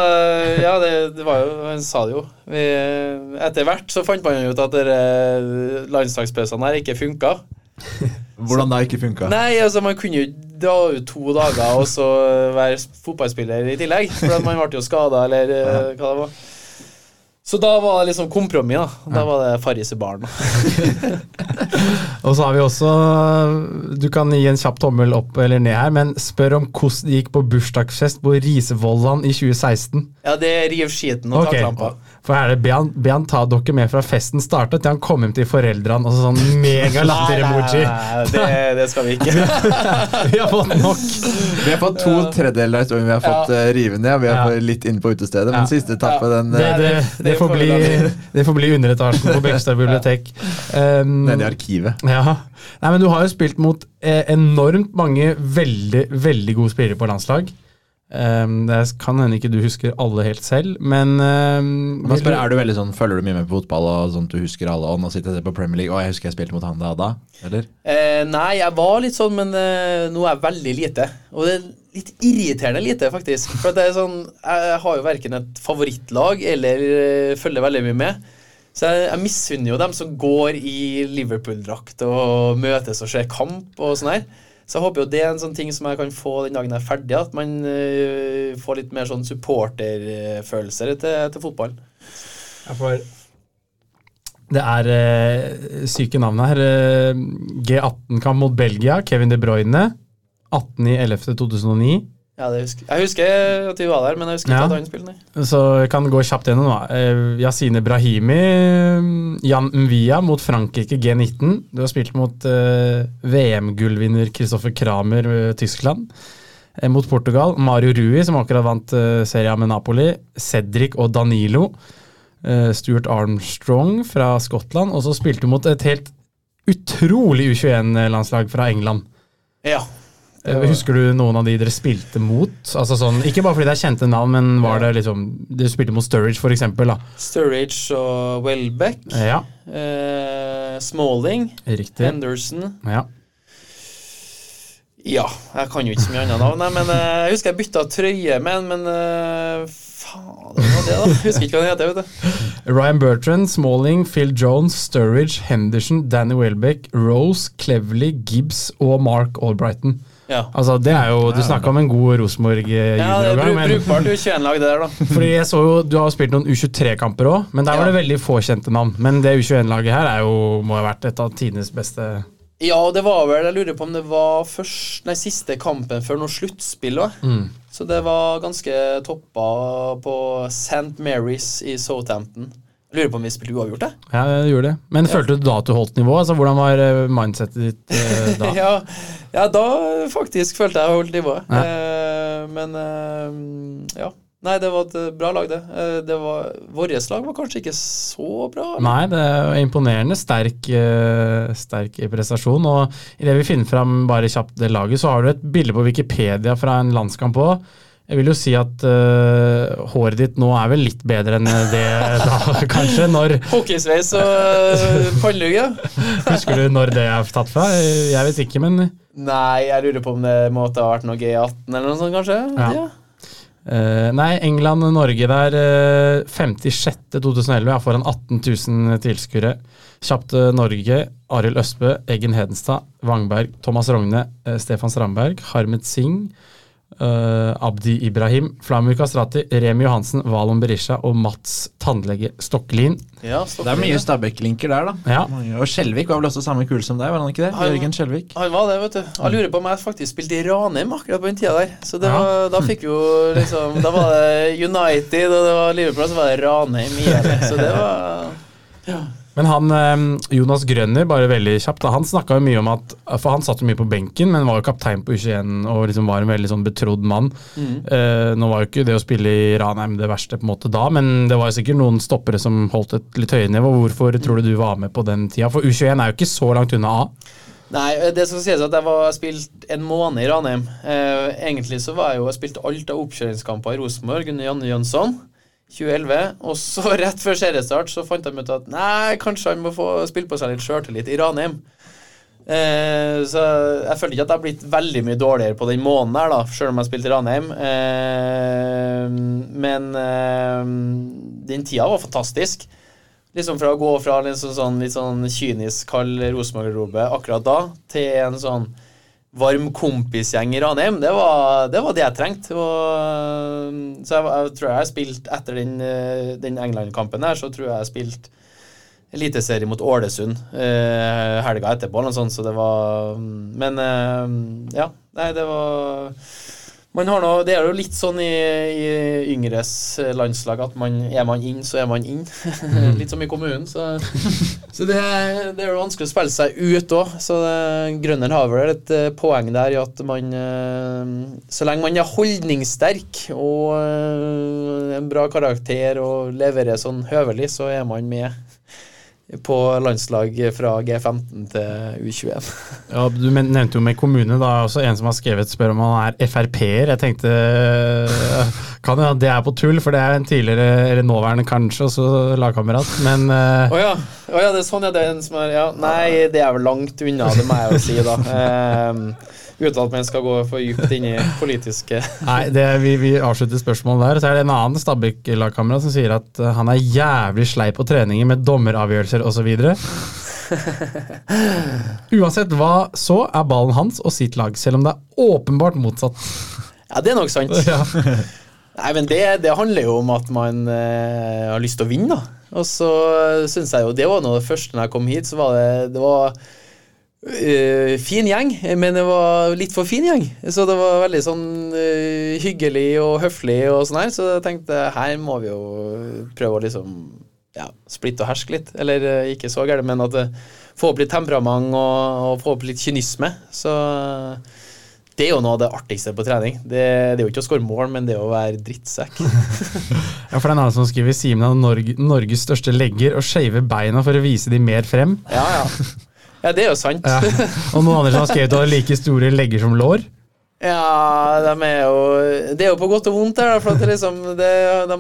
ja, det, det, var jo Han sa det jo. Vi, etter hvert så fant man ut at landslagspausene her ikke funka. Hvordan da ikke funka? Nei, altså Man kunne jo dra ut to dager og så være fotballspiller i tillegg. For man ble jo skada, eller ja. hva det var. Så da var det liksom kompromiss. Da Da var det Farris i baren. Og så har vi også Du kan gi en kjapp tommel opp eller ned her, men spør om hvordan det gikk på bursdagsfest på Risevollan i 2016. Ja, det er riv skiten og Ok, taklampa. For her er det be han, be han ta dere med fra festen startet til han kom hjem til foreldrene. og så sånn mega latter-emoji. Nei, det, det skal vi ikke. Vi har fått nok. Vi har fått to tredjedeler av historien vi har fått uh, rive ned. Vi er Ja. litt inne på utestedet, men Ja. siste etappe, den Det, eh, det, det, får bli, det får bli underetasjen på Bekkestad bibliotek. Um, nede i arkivet. Ja. Nei, men du har jo spilt mot eh, enormt mange veldig, veldig gode spillere på landslag. Um, det kan hende ikke du husker alle helt selv, men um, Man spør, er du veldig sånn, Følger du mye med på fotball og sånn at du husker alle? Og nå sitter jeg og ser på Premier League, og jeg husker jeg spilte mot han da da? Eller? Eh, nei, jeg var litt sånn, men eh, nå er jeg veldig lite. Og det litt irriterende lite, faktisk. For det er sånn, jeg har jo verken et favorittlag eller eh, følger veldig mye med. Så jeg, jeg misunner jo dem som går i Liverpool-drakt og møtes og ser kamp og sånn her. Så jeg håper jo det er en sånn ting som jeg kan få den dagen jeg er ferdig, at man uh, får litt mer sånn supporterfølelser til, til fotball. Jeg får Det er uh, syke navn her. Uh, G18-kamp mot Belgia, Kevin De Bruyne. 18.11.2009. Ja, det husker. Jeg husker at vi var der, men jeg husker Ja. ikke at han spilte. Så jeg kan gå kjapt gjennom. da. Eh, Yasine Brahimi, Jan Mvia mot Frankrike G19. Du har spilt mot uh, VM-gullvinner Christoffer Kramer, eh, Tyskland. Eh, mot Portugal, Mario Rui, som akkurat vant uh, serien med Napoli. Cedric og Danilo. Uh, Stuart Armstrong fra Skottland. Og så spilte du mot et helt utrolig U21-landslag fra England. Ja. Eh, Husker du noen av de dere spilte mot? Altså sånn, ikke bare fordi det er kjente navn, men var det liksom Dere spilte mot Sturridge, for eksempel, da. Sturridge og Welbeck. Ja, Eh, Smalling. riktig. Henderson. Ja. Ja, jeg kan jo ikke så mye annet navn, men eh, jeg husker jeg bytta trøye med en, men eh, faen, det var det, da. Jeg husker ikke hva den heter, vet du. Ryan Bertrand, Smalling, Phil Jones, Sturridge, Henderson, Danny Welbeck, Rose, Cleverly, Gibbs og Mark Albrighton. Ja. Altså, det er jo, Du snakka om en god er Rosenborg-juniorgang, Ja, brukbart U21-lag, det der, da. fordi jeg så jo, Du har jo spilt noen U23-kamper òg, men der var det veldig få kjente navn. Men det U21-laget her er jo, må ha vært et av tidenes beste Ja, det var vel Jeg lurer på om det var først, nei, siste kampen før noe sluttspill òg. Mm. Så det var ganske toppa på St. Mary's i Southampton. Lurer på om vi spilte uavgjort, det. Ja, jeg gjorde det. Men følte du da at du holdt nivå? Altså, Hvordan var eh, mindsetet ditt eh, da? Ja, ja, da faktisk følte jeg holdt nivået. Ja. Eh, men eh, ja. Nei, det var et eh, bra lag, det. Eh, det var, Vårt lag var kanskje ikke så bra. eller? Nei, det er imponerende sterk, sterk prestasjon. Og idet vi finner fram bare kjapt det laget, så har du et bilde på Wikipedia fra en landskamp òg. Jeg vil jo si at uh, håret ditt nå er vel litt bedre enn det da, kanskje. Når, Hockeysveis og uh, pannelugge. husker du når det er tatt fra? Jeg vet ikke, men Nei, jeg lurer på om det måtte ha vært noe G18 eller noe sånt, kanskje. Ja. Eh, nei, England-Norge der uh, 56.2011 er foran 18 000 tilskuere. Kjapt eh, Norge. Arild Østbø, Eggen Hedenstad, Wangberg, Thomas Rogne, eh, Stefan Strandberg, Harmet Singh, eh, Abdi Ibrahim, Flamur Kastrati, Remi Johansen, Valon Berisha og Mats Tannlege Stokkelin. Ja, Det er mye Stabæk-linker der, da. Ja. Og Skjelvik var vel også samme kule som deg, var han ikke det? Han- Jørgen Skjelvik. Han var det, vet du. Jeg lurer på om jeg faktisk spilte i Ranheim akkurat på den tida der. Så det Ja. var, da fikk vi jo liksom Da var det United, og det var Liverpool, og så var det Ranheim igjen. Så det var Men han, eh, Jonas Grønner, bare veldig kjapt, han snakka mye om at For han satt jo mye på benken, men var jo kaptein på U21 og liksom var en veldig sånn betrodd mann. Eh, nå var jo ikke det å spille i Ranheim det verste på en måte da, men det var jo sikkert noen stoppere som holdt et litt høyere nivå. Hvorfor tror du du var med på den tida? For U21 er jo ikke så langt unna A. Nei, det skal sies at jeg var spilt en måned i Ranheim. Eh, egentlig så var jeg jo Jeg spilte alt av oppkjøringskamper i Rosenborg under Janne Jønsson. 2011, og så rett før seriestart så fant de ut at nei, kanskje han må få spille på seg litt sjøltillit i Ranheim. Eh, så jeg føler ikke at jeg har blitt veldig mye dårligere på den måneden her, da, sjøl om jeg spilte i Ranheim. Eh, men eh, den tida var fantastisk. Liksom fra å gå fra en sånn, sånn, litt sånn kynisk kald Rosenborg-garderobe akkurat da, til en sånn varm kompisgjeng i Ranheim, det var, det var det jeg trengte. Og, så jeg, jeg tror jeg har spilt etter den, eh, den England-kampen her, så tror jeg jeg spilte eliteserie mot Ålesund eh, helga etterpå, eller noe sånt, så det var Men eh, ja, nei, det var man har noe, Det er jo litt sånn i, i yngres landslag at man, er man inn, så er man inn. litt som i kommunen. Så, så det, det, er jo vanskelig å spille seg ut òg. Så Grønner har vel et uh, poeng der i at man uh, Så lenge man er holdningssterk og uh, en bra karakter og leverer sånn høvelig, så er man med på landslag fra G15 til U21. Ja, Du nevnte jo med kommune. da, også En som har skrevet spør om han er Frp-er. Jeg tenkte kan ja, det er på tull, for det er en tidligere, eller nåværende kanskje, også lagkamerat, men Å uh, ja. Oh, ja. det er sånn, ja. Det er en som er Ja, nei, det er vel langt unna, det må jeg jo si, da. Uh, uten at man skal gå for dypt inn i politiske Nei, det, vi, vi, avslutter spørsmålet der. Så er det en annen Stabæk-lagkamerat som sier at han er jævlig sleip på treninger med dommeravgjørelser osv. Uansett hva så, er ballen hans og sitt lag, selv om det er åpenbart motsatt. Ja, det er nok sant. Ja. Nei, men det, det, handler jo om at man eh, har lyst til å vinne, da. Og så syns jeg jo det var noe av det første når jeg kom hit, så var det, det var Uh, fin gjeng, men det var litt for fin gjeng. Så det var veldig sånn uh, hyggelig og høflig og sånn her. Så jeg tenkte her må vi jo prøve å liksom ja, splitte og herske litt. Eller uh, ikke så gærent, men at få opp litt temperament og, og, få opp litt kynisme. Så det er jo noe av det artigste på trening. Det, det er jo ikke å skåre mål, men det er å være drittsekk. ja, for det er en annen som skriver Simen har Norge, Norges største legger og skeive beina for å vise de mer frem. Ja, ja. Ja, det er jo sant. Ja. Og noen andre som har skrevet at like store legger som lår? Ja, de er jo Det er jo på godt og vondt, her, for at liksom, det, de,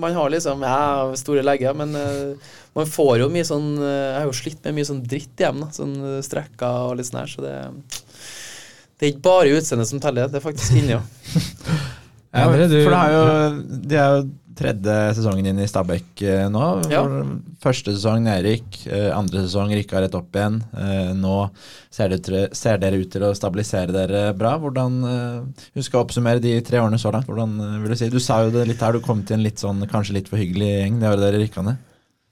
man har liksom ja, store legger, men uh, man får jo mye sånn uh, Jeg har jo slitt med mye sånn dritt hjem, da, sånn uh, strekker og litt sånn her, så det Det er ikke bare utseendet som teller, det er faktisk inni òg. ja, for det er jo, de er jo tredje sesongen din i Stabæk eh, nå. Ja. Første sesong nedrykk, eh, andre sesong rykka rett opp igjen. Eh, nå ser, det, ser, dere ut til å stabilisere dere bra. Hvordan Husk å oppsummere de tre årene så langt. Hvordan vil Du si? Du sa jo det litt her, du kom til en litt sånn, kanskje litt for hyggelig gjeng det året dere rykka ned.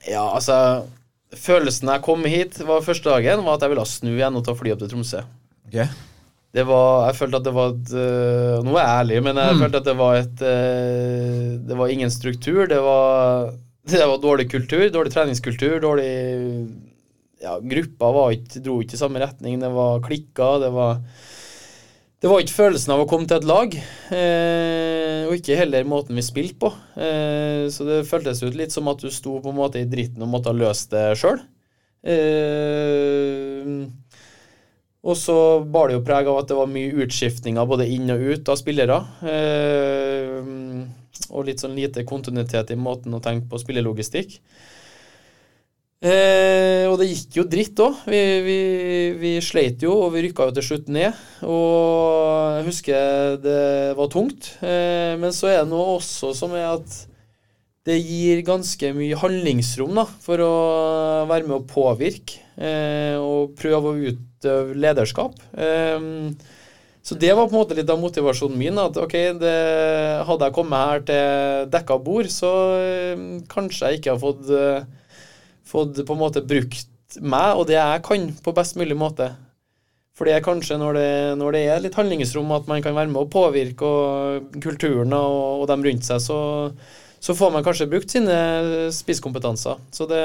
Ja, altså Følelsen jeg kom hit, var første dagen, var at jeg ville snu igjen og ta fly opp til Tromsø. Okay det var Jeg følte at det var et uh, Nå er jeg ærlig, men jeg mm. følte at det var et uh, Det var ingen struktur. Det var, det var dårlig kultur, dårlig treningskultur, dårlig Ja, gruppa var ikke, dro ikke i samme retning. Det var klikka. Det var det var ikke følelsen av å komme til et lag, eh, og ikke heller måten vi spilte på. Eh, så det føltes ut litt som at du sto på en måte i dritten og måtte ha løst det sjøl. Eh, og så bar det jo preg av at det var mye utskiftninger både inn og ut av spillere. Eh, og litt sånn lite kontinuitet i måten å tenke på spillelogistikk. Eh, og det gikk jo dritt òg. Vi, vi, vi, sleit jo, og vi rykka jo til slutt ned. Og jeg husker det var tungt. Eh, men så er det noe også som er at det gir ganske mye handlingsrom da, for å være med å påvirke eh, og prøve å utøve lederskap. Eh, så det var på en måte litt av motivasjonen min. At ok, det, hadde jeg kommet her til dekka bord, så eh, kanskje jeg ikke har fått, eh, fått på en måte brukt meg og det jeg kan, på best mulig måte. For det er kanskje når det, når det, er litt handlingsrom, at man kan være med å påvirke og kulturen og, og dem rundt seg, så så får man kanskje brukt sine spisskompetanser. Så det,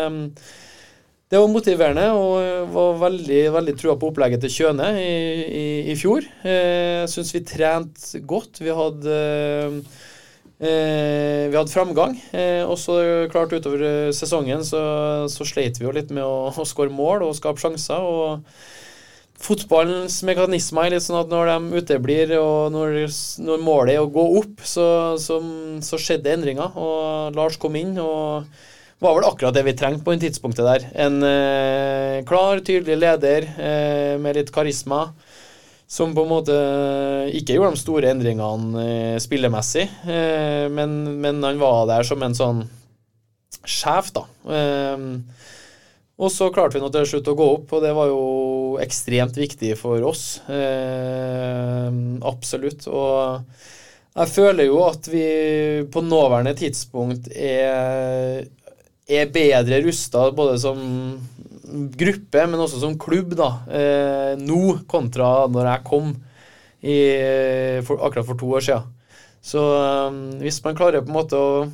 det var motiverende og var veldig, veldig trua på opplegget til Kjøne i, i, i fjor. Eh, jeg syns vi trente godt. Vi hadde Eh, vi hadde framgang, eh, og så klart utover sesongen så, så sleit vi jo litt med å, å skåre mål og skape sjanser. og fotballens mekanismer er litt sånn at når de uteblir, og når, når målet er å gå opp, så, så, så skjedde endringer. Og Lars kom inn og var vel akkurat det vi trengte på en tidspunktet der. En eh, klar, tydelig leder eh, med litt karisma. Som på en måte ikke gjorde de store endringene eh, spillemessig, eh, men, men, han var der som en sånn sjef, da. Eh, og så klarte vi nå til slutt å gå opp, og det var jo ekstremt viktig for oss. Eh, absolutt. Og jeg føler jo at vi på nåværende tidspunkt er, er bedre rusta både som gruppe, men også som klubb, da, eh, nå kontra når jeg kom i, for, akkurat for to år siden. Så eh, hvis man klarer på en måte å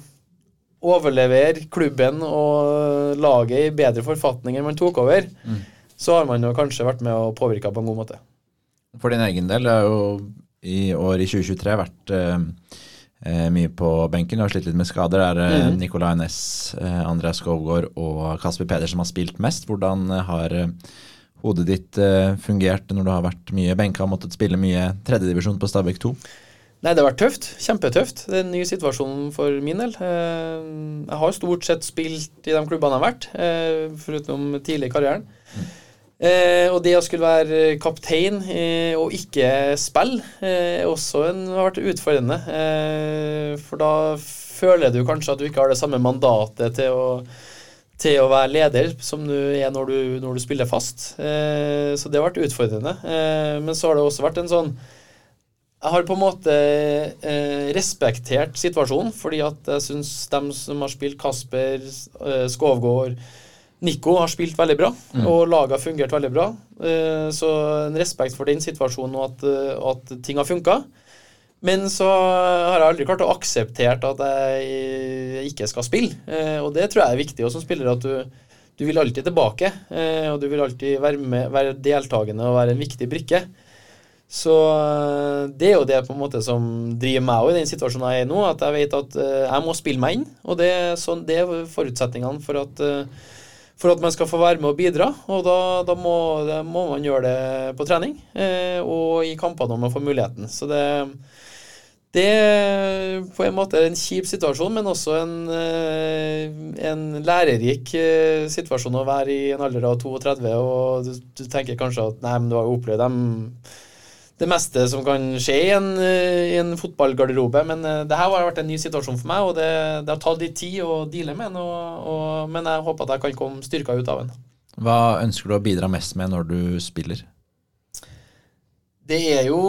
overlevere klubben og laget i bedre forfatning enn man tok over, mm. Så har man jo kanskje vært med og påvirka på en god måte. For din egen del, det har jo i år i 2023 vært eh, eh, mye på benken. Du har slitt litt med skader. Det er mm. Nicolay Næss, eh, Andreas Skovgård og Kasper Pedersen som har spilt mest. Hvordan eh, har eh, hodet ditt eh, fungert når du har vært mye benka og måttet spille mye tredjedivisjon på Stabæk 2? Nei, det har vært tøft. Kjempetøft. Det er en ny situasjon for min del. Eh, jeg har stort sett spilt i de klubbene jeg har vært, eh, foruten tidlig i karrieren. Mm. Og det å skulle være kaptein og ikke spille eh, også en, har vært utfordrende. For da føler du kanskje at du ikke har det samme mandatet til å, til å være leder som du er når du, når du spiller fast. Så det har vært utfordrende. Men så har det også vært en sånn jeg har på en måte eh, respektert situasjonen, fordi at jeg syns de som har spilt Kasper, eh, Skovgård, Nico har spilt veldig bra, mm. og laget har fungert veldig bra. Eh, så en respekt for den situasjonen og at, eh, at ting har funka. Men så har jeg aldri klart å akseptere at jeg ikke skal spille. Eh, og det tror jeg er viktig også som spiller, at du, du vil alltid tilbake. Og du vil alltid være, med, være deltakende og være en viktig brikke. Så det er jo det på en måte som driver meg i den situasjonen jeg er i nå, at jeg vet at jeg må spille meg inn. Og det, så det er forutsetningene for at, for at man skal få være med og bidra. Og da, da må, må, man gjøre det på trening eh, og i kamper når man får muligheten. Så det, det er på en måte en kjip situasjon, men også en, en lærerik situasjon å være i en alder av 32, og du, du tenker kanskje at nei, men du har jo opplevd dem det meste som kan skje i en, i en fotballgarderobe. Men uh, det her har vært en ny situasjon for meg, og det, det har tatt litt tid å deale med den. Men jeg håper at jeg kan komme styrka ut av den. Hva ønsker du å bidra mest med når du spiller? Det er jo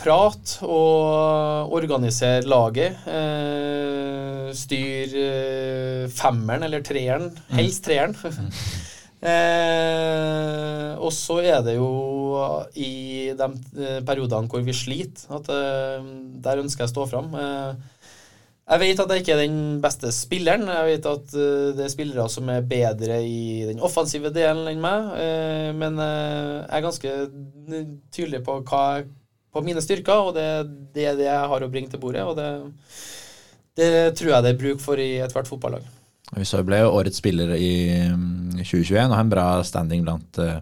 prat og organisere laget. Eh, styr eh, femmeren eller treeren. Helst treeren. Eh, og så er det jo i de eh, periodene hvor vi sliter, at eh, der ønsker jeg å stå fram. Eh, jeg vet at jeg ikke er den beste spilleren. Jeg vet at uh, det er spillere som er bedre i den offensive delen enn meg. Uh, men jeg er ganske tydelig på, hva, på mine styrker, og det, det, er det jeg har å bringe til bordet. Og det, det tror jeg det er bruk for i ethvert fotballag. Husøy ble jo årets spiller i 2021 mm, og har en bra standing blant uh,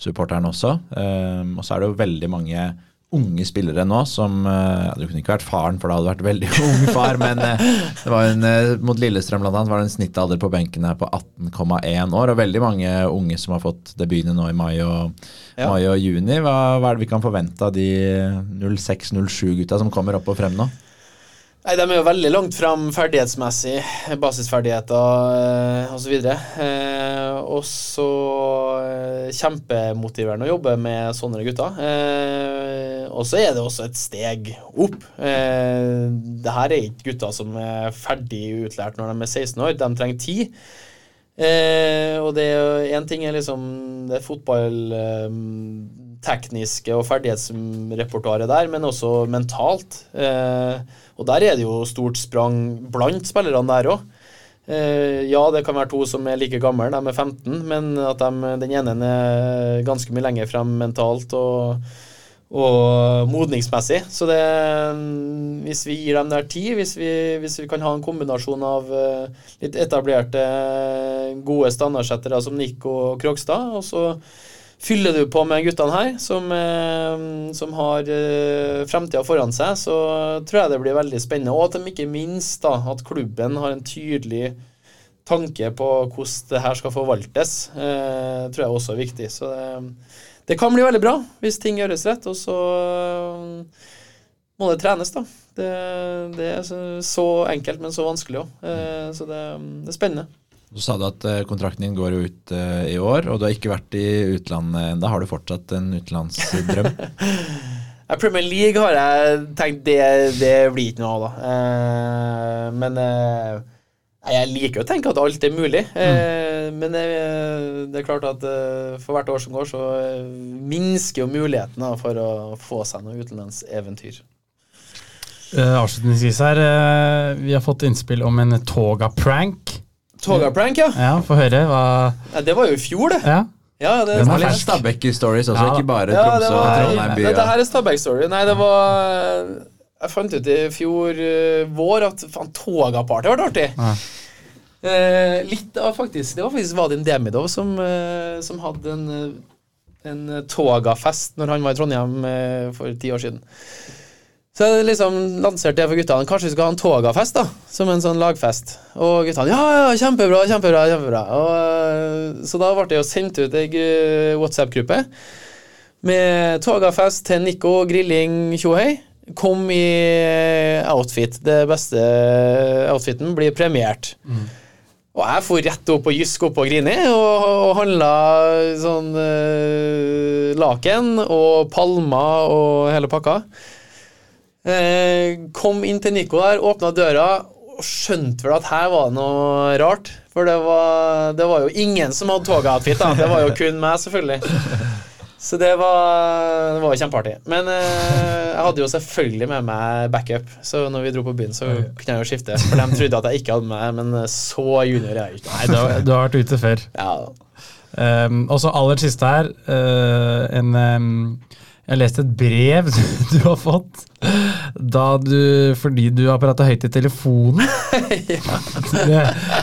supporterne også. Um, og så er det jo veldig mange unge spillere nå som uh, Du kunne ikke vært faren, for da hadde vært veldig ung far, men uh, det var en, mot Lillestrøm blant annet var det en snittalder på benken her på 18,1 år. Og veldig mange unge som har fått debutene nå i mai og, ja. mai og juni. Hva, hva, er det vi kan forvente av de 06-07-gutta som kommer opp og frem nå? Nei, De er jo veldig langt fram ferdighetsmessig, basisferdigheter eh, osv. Eh, og så eh, kjempemotiverende å jobbe med sånne gutter. Eh, og så er det også et steg opp. Eh, det her er ikke gutter som er ferdig utlært når de er 16 år, de trenger tid. Eh, og det er én ting er liksom det fotballtekniske og ferdighetsrepertoaret der, men også mentalt. Eh, og der er det jo stort sprang blant spillerne der òg. Eh, ja, det kan være to som er like gamle, de er 15, men at de, den ene er ganske mye lenger frem mentalt og, og modningsmessig. Så det, hvis vi gir dem der tid, hvis vi, hvis vi kan ha en kombinasjon av uh, litt etablerte, gode standardsettere som Nick og Krogstad, og så Fyller du på med guttene her, som, eh, som har eh, fremtida foran seg, så tror jeg det blir veldig spennende. Og at de ikke minst da, at klubben har en tydelig tanke på hvordan det her skal forvaltes, eh, tror jeg også er viktig. Så det, det, kan bli veldig bra hvis ting gjøres rett. Og så eh, må det trenes, da. Det, det, er så enkelt, men så vanskelig òg. Eh, så det, det er spennende. Så sa du at eh, kontrakten din går ut eh, i år, og du har ikke vært i utlandet ennå. Har du fortsatt en utenlandsdrøm? Premier League har jeg tenkt det, det blir ikke noe av, da. Eh, men eh, jeg liker å tenke at alt er mulig. Eh, Men det er klart at for hvert år som går, så minsker jo muligheten for å få seg noe utenlandseventyr. Eh, avslutningsvis her, eh, vi har fått innspill om en toga-prank. Togaprank, ja. Ja, få høre hva ja. Det var jo i fjor, det. Ja. Ja, det Det er litt. Stabæk-stories også, Ja. ikke bare Ja, Tromsø og Trondheim by. Dette her er Stabæk-story. Nei, det var Jeg fant ut i fjor uh, vår at faen, Toga-party ble artig. Ja. Uh, litt av faktisk Det var faktisk Vadim Demidov som, uh, som hadde en, eh, en Toga-fest når han var i Trondheim eh, for ti år siden. Så jeg liksom lanserte det for guttene. Kanskje vi skal ha en Toga-fest, da. Som en sånn lagfest. Og guttene ja, ja, kjempebra, kjempebra. kjempebra. Og, eh, så da ble det jo sendt ut ei eh, WhatsApp-gruppe med Togafest til Nico, grilling, tjohei. Kom i eh, outfit. Det beste outfiten blir premiert. Og jeg for rett opp og Jysk opp og Grini og, og handla sånn øh, laken og palmer og hele pakka. Eh, kom inn til Nico der, åpna døra og skjønte vel at her var det noe rart. For det var, det var jo ingen som hadde togoutfit, da. Det var jo kun meg, selvfølgelig. Så det var, det var kjempeartig. Men eh, jeg hadde jo selvfølgelig med meg backup, så når vi dro på byen, så kunne jeg jo skifte. For de trodde at jeg ikke hadde med meg, men så junior er jeg ikke. Nei, du har, du har vært ute før. Ja, Um, og så aller siste her. Uh, en, um, jeg har lest et brev du har fått da du, fordi du har prata høyt i telefonen. det,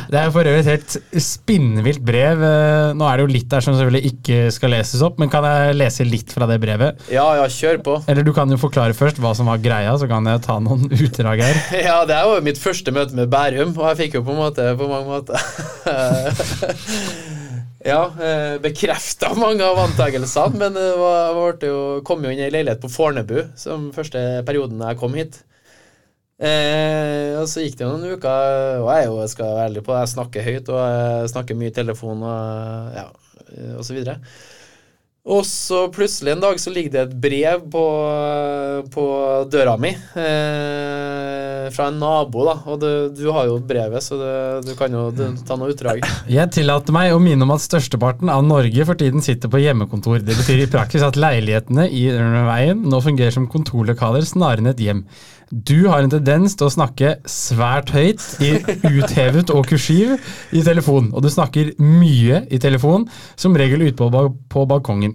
det er for øvrig et helt spinnvilt brev. Eh, Nå er det jo litt der som selvfølgelig ikke skal leses opp, men kan jeg lese litt fra det brevet? ja, ja, kjør på. Eller du kan jo forklare først hva som var greia, så kan jeg ta noen utdrag her. Ja, det er jo mitt første møte med Bærum, og jeg fikk jo på en måte på mange måter Ja, eh, bekrefta mange av antakelsene, men ble jo, kom jo inn i ei leilighet på Fornebu som første perioden jeg kom hit. Eh, og så gikk det jo noen uker, og jeg, jo, jeg skal være ærlig på jeg snakker høyt, og jeg snakker mye i telefon og, ja, og så videre. Og så plutselig en dag så ligger det et brev på, på døra mi eh, fra en nabo, da. Og det, du har jo brevet, så det, du kan jo du, ta noe utdrag. Jeg tillater meg å minne om at størsteparten av Norge for tiden sitter på hjemmekontor. Det betyr i praksis at leilighetene i veien nå fungerer som kontorlokaler snarere enn et hjem. Du har en tendens til å snakke svært høyt, i uthevet og kursiv, i telefon. Og du snakker mye i telefon, som regel ute på, på balkongen.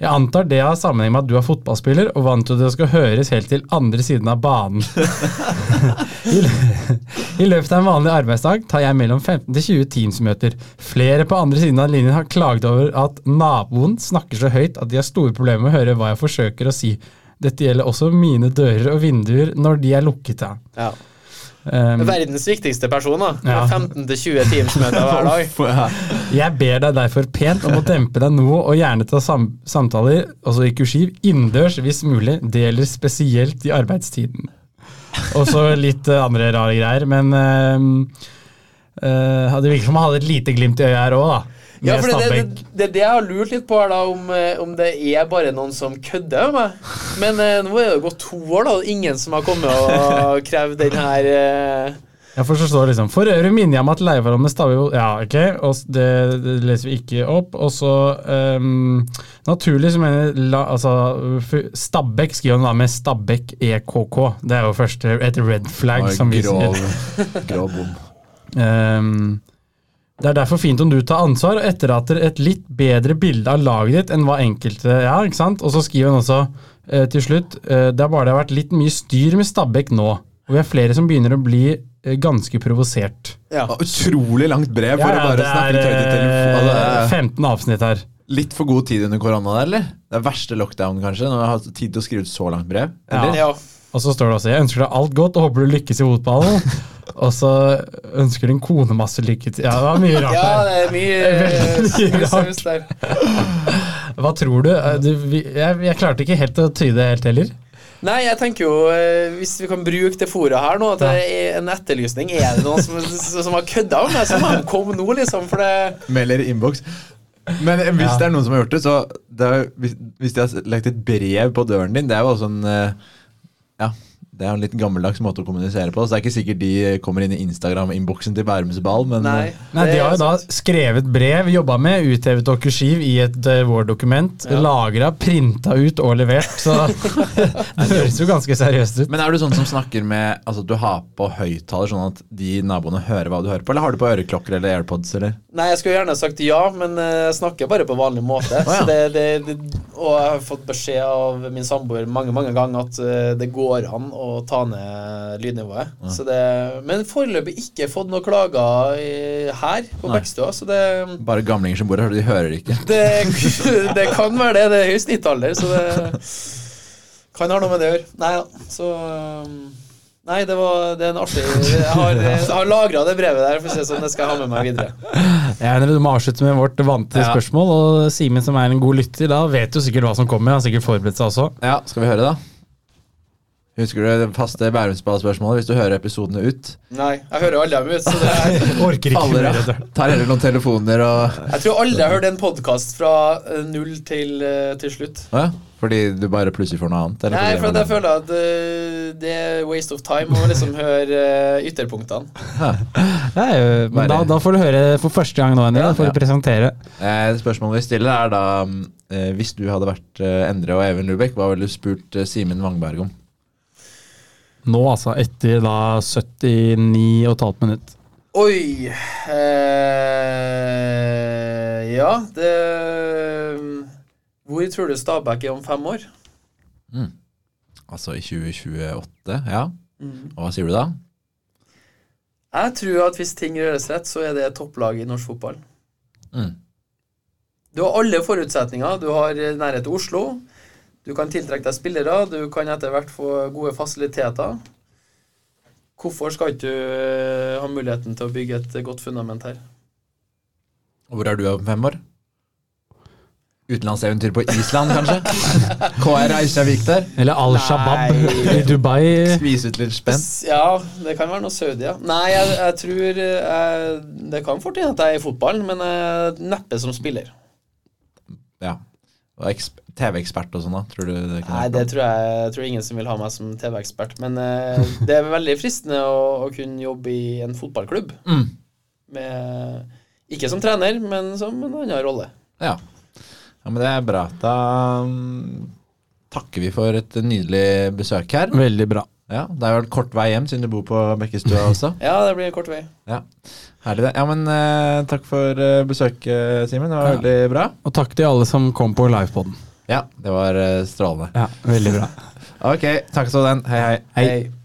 Jeg antar det har sammenheng med at du er fotballspiller og vant til at det skal høres helt til andre siden av banen. I, lø- I løpet av en vanlig arbeidsdag tar jeg mellom 15 til 20 Teams-møter. Flere på andre siden av linjen har klaget over at naboen snakker så høyt at de har store problemer med å høre hva jeg forsøker å si. Dette gjelder også mine dører og vinduer når de er lukket. Ja. Ja. Um, Verdens viktigste person, da. Ja. 15-20 Teams-møter hver dag. Jeg ber deg derfor pent om å dempe deg noe og gjerne ta sam samtaler, altså i kursiv, innendørs hvis mulig. Det gjelder spesielt i arbeidstiden. Og så litt uh, andre rare greier, men uh, det virker som han hadde et lite glimt i øyet her òg, da. Med Ja, for det, det, det, det er jeg har lurt litt på, her da, om, eh, om det er bare noen som kødder med meg. Men eh, nå er det jo gått to år, da, og ingen som har kommet og krevd den her eh, Ja, for så står det liksom For øvrig minner jeg om at leieforhold med Stabæk Ja, ok, og det, det leser vi ikke opp. Og så um, Naturlig så mener la, altså, Stabæk skriver han da med Stabæk EKK. Det er jo første et red flag, som vi grov, bom. Ehm, det er derfor fint om du tar ansvar og etterlater et litt bedre bilde av laget ditt enn hva enkelte Ja, ikke sant? Og så skriver han også eh, til slutt eh, Det har bare vært litt mye styr med Stabæk nå, og vi er flere som begynner å bli eh, ganske provosert. Ja. Utrolig langt brev for Ja, ja, å bare snakke er, litt høyt i telefonen. Altså, det eh, er 15 avsnitt her. litt for god tid under korona der, eller? Det er verste lockdown, kanskje, når jeg har tid til å skrive ut så langt brev. Eller? ja. Og så står det også 'Jeg ønsker deg alt godt og håper du lykkes i fotballen'. og så ønsker din kone masse lykke til. Ja, det var mye rart der. ja, det er mye, mye rart. der. Hva tror du? Eh, du jeg, jeg klarte ikke helt å tyde det helt heller. Nei, jeg tenker jo eh, Hvis vi kan bruke det fora her nå, at det er en etterlysning Er det noen som, som har kødda med meg, så må de komme nå, liksom. For det Melder innboks. Men hvis hvis det er noen som har gjort det, så det er, hvis, hvis de har lagt et brev på døren din, det er jo også en eh, Ja, det er jo en litt gammeldags måte å kommunisere på. Så det er ikke sikkert de kommer inn i Instagram-innboksen til Bærums Ball, men Nei. eh, Nei, De har jo da skrevet brev, jobba med, uthevet og i et uh, Word-dokument. Ja. Lagra, printa ut og levert. Så det høres jo ganske seriøst ut. Men er du sånn som snakker med Altså du har på høyttaler, sånn at de naboene hører hva du hører på? Eller har du på øreklokker eller AirPods? eller? Nei, jeg skulle gjerne sagt ja, men eh, jeg snakker bare på vanlig måte. Å, ja. så det, det, det, og jeg har fått beskjed av min samboer mange mange ganger at eh, det går an å ta ned lydnivået. Så det, men foreløpig ikke fått noen klager i, her på. Bekkestua, Bare gamlinger som bor her, de hører det ikke. det Det kan være det. Det er høy snittalder, så det kan ha noe med det å gjøre. Nei da, så um, Nei, det, var, det er en artig Jeg har, jeg har lagra det brevet der, for å si det sånn. Det skal jeg ha med meg videre. Jeg må avslutte med vårt vante Ja. spørsmål. Og Simen, som er en god lytter, da vet jo sikkert hva som kommer. Han har sikkert forberedt seg også. Ja, Skal vi høre, det, da? Husker du det faste Bærumsball-spørsmålet hvis du hører episodene ut? Nei, jeg hører alle dem ut, så det er Orker ikke alle, av. Tar heller noen telefoner og Jeg tror alle har hørt en podkast fra eh, null til, eh, til slutt. Ja, Fordi du bare plutselig får noe annet? eller Nei, for jeg føler at det, det er waste of time å liksom høre eh, ytterpunktene. Ja. jo, men da, da får du høre for første gang nå, Endre. Da får Ja. du presentere. Eh, Spørsmålet vi stiller, er da eh, Hvis du hadde vært eh, Endre og Even Lubek, hva ville du spurt eh, Simen Wangberg om? Nå, altså. Etter da 79,5 minutt. Oi eh, Ja, det Hvor tror du Stabæk er om fem år? Altså i 2028, ja. Og hva sier du da? Jeg tror at hvis ting gjøres rett, så er det et topplag i norsk fotball. Mm. Du har alle forutsetninger. Du har nærhet til Oslo. Du kan tiltrekke deg spillere. Du kan etter hvert få gode fasiliteter. Hvorfor skal ikke du eh, ha muligheten til å bygge et godt fundament her? Og hvor er du om fem år? Utenlandseventyr på Island, kanskje? KR Reykjavik der? Eller Al-Shabaab i Dubai. Skvise ut litt spenn? Ja, det kan være noe Saudi, ja. Nei, jeg, jeg tror jeg, Det kan fort hende at jeg er i fotballen, men jeg, neppe som spiller. Ja. Og TV-ekspert og sånn, da? Tror du det kunne Nei, det tror jeg, jeg tror ingen som vil ha meg som TV-ekspert. Men eh, det er veldig fristende å, å kunne jobbe i en fotballklubb. Mm. Med, ikke som trener, men som en annen rolle. Ja. ja, men det er bra. Da um, takker vi for et nydelig besøk her. Veldig bra. Ja, Det er vel kort vei hjem, siden du bor på Bekkestua også. Ja, det blir en kort vei. Ja, Herlig, det. Ja, men uh, takk for uh, besøket, Simen. Det var Ja. veldig bra. Og takk til alle som kom på livepoden. Ja, det var eh, strålende. Ja, veldig bra. Ok, takk ha. Hei, hei. Hei. Hei.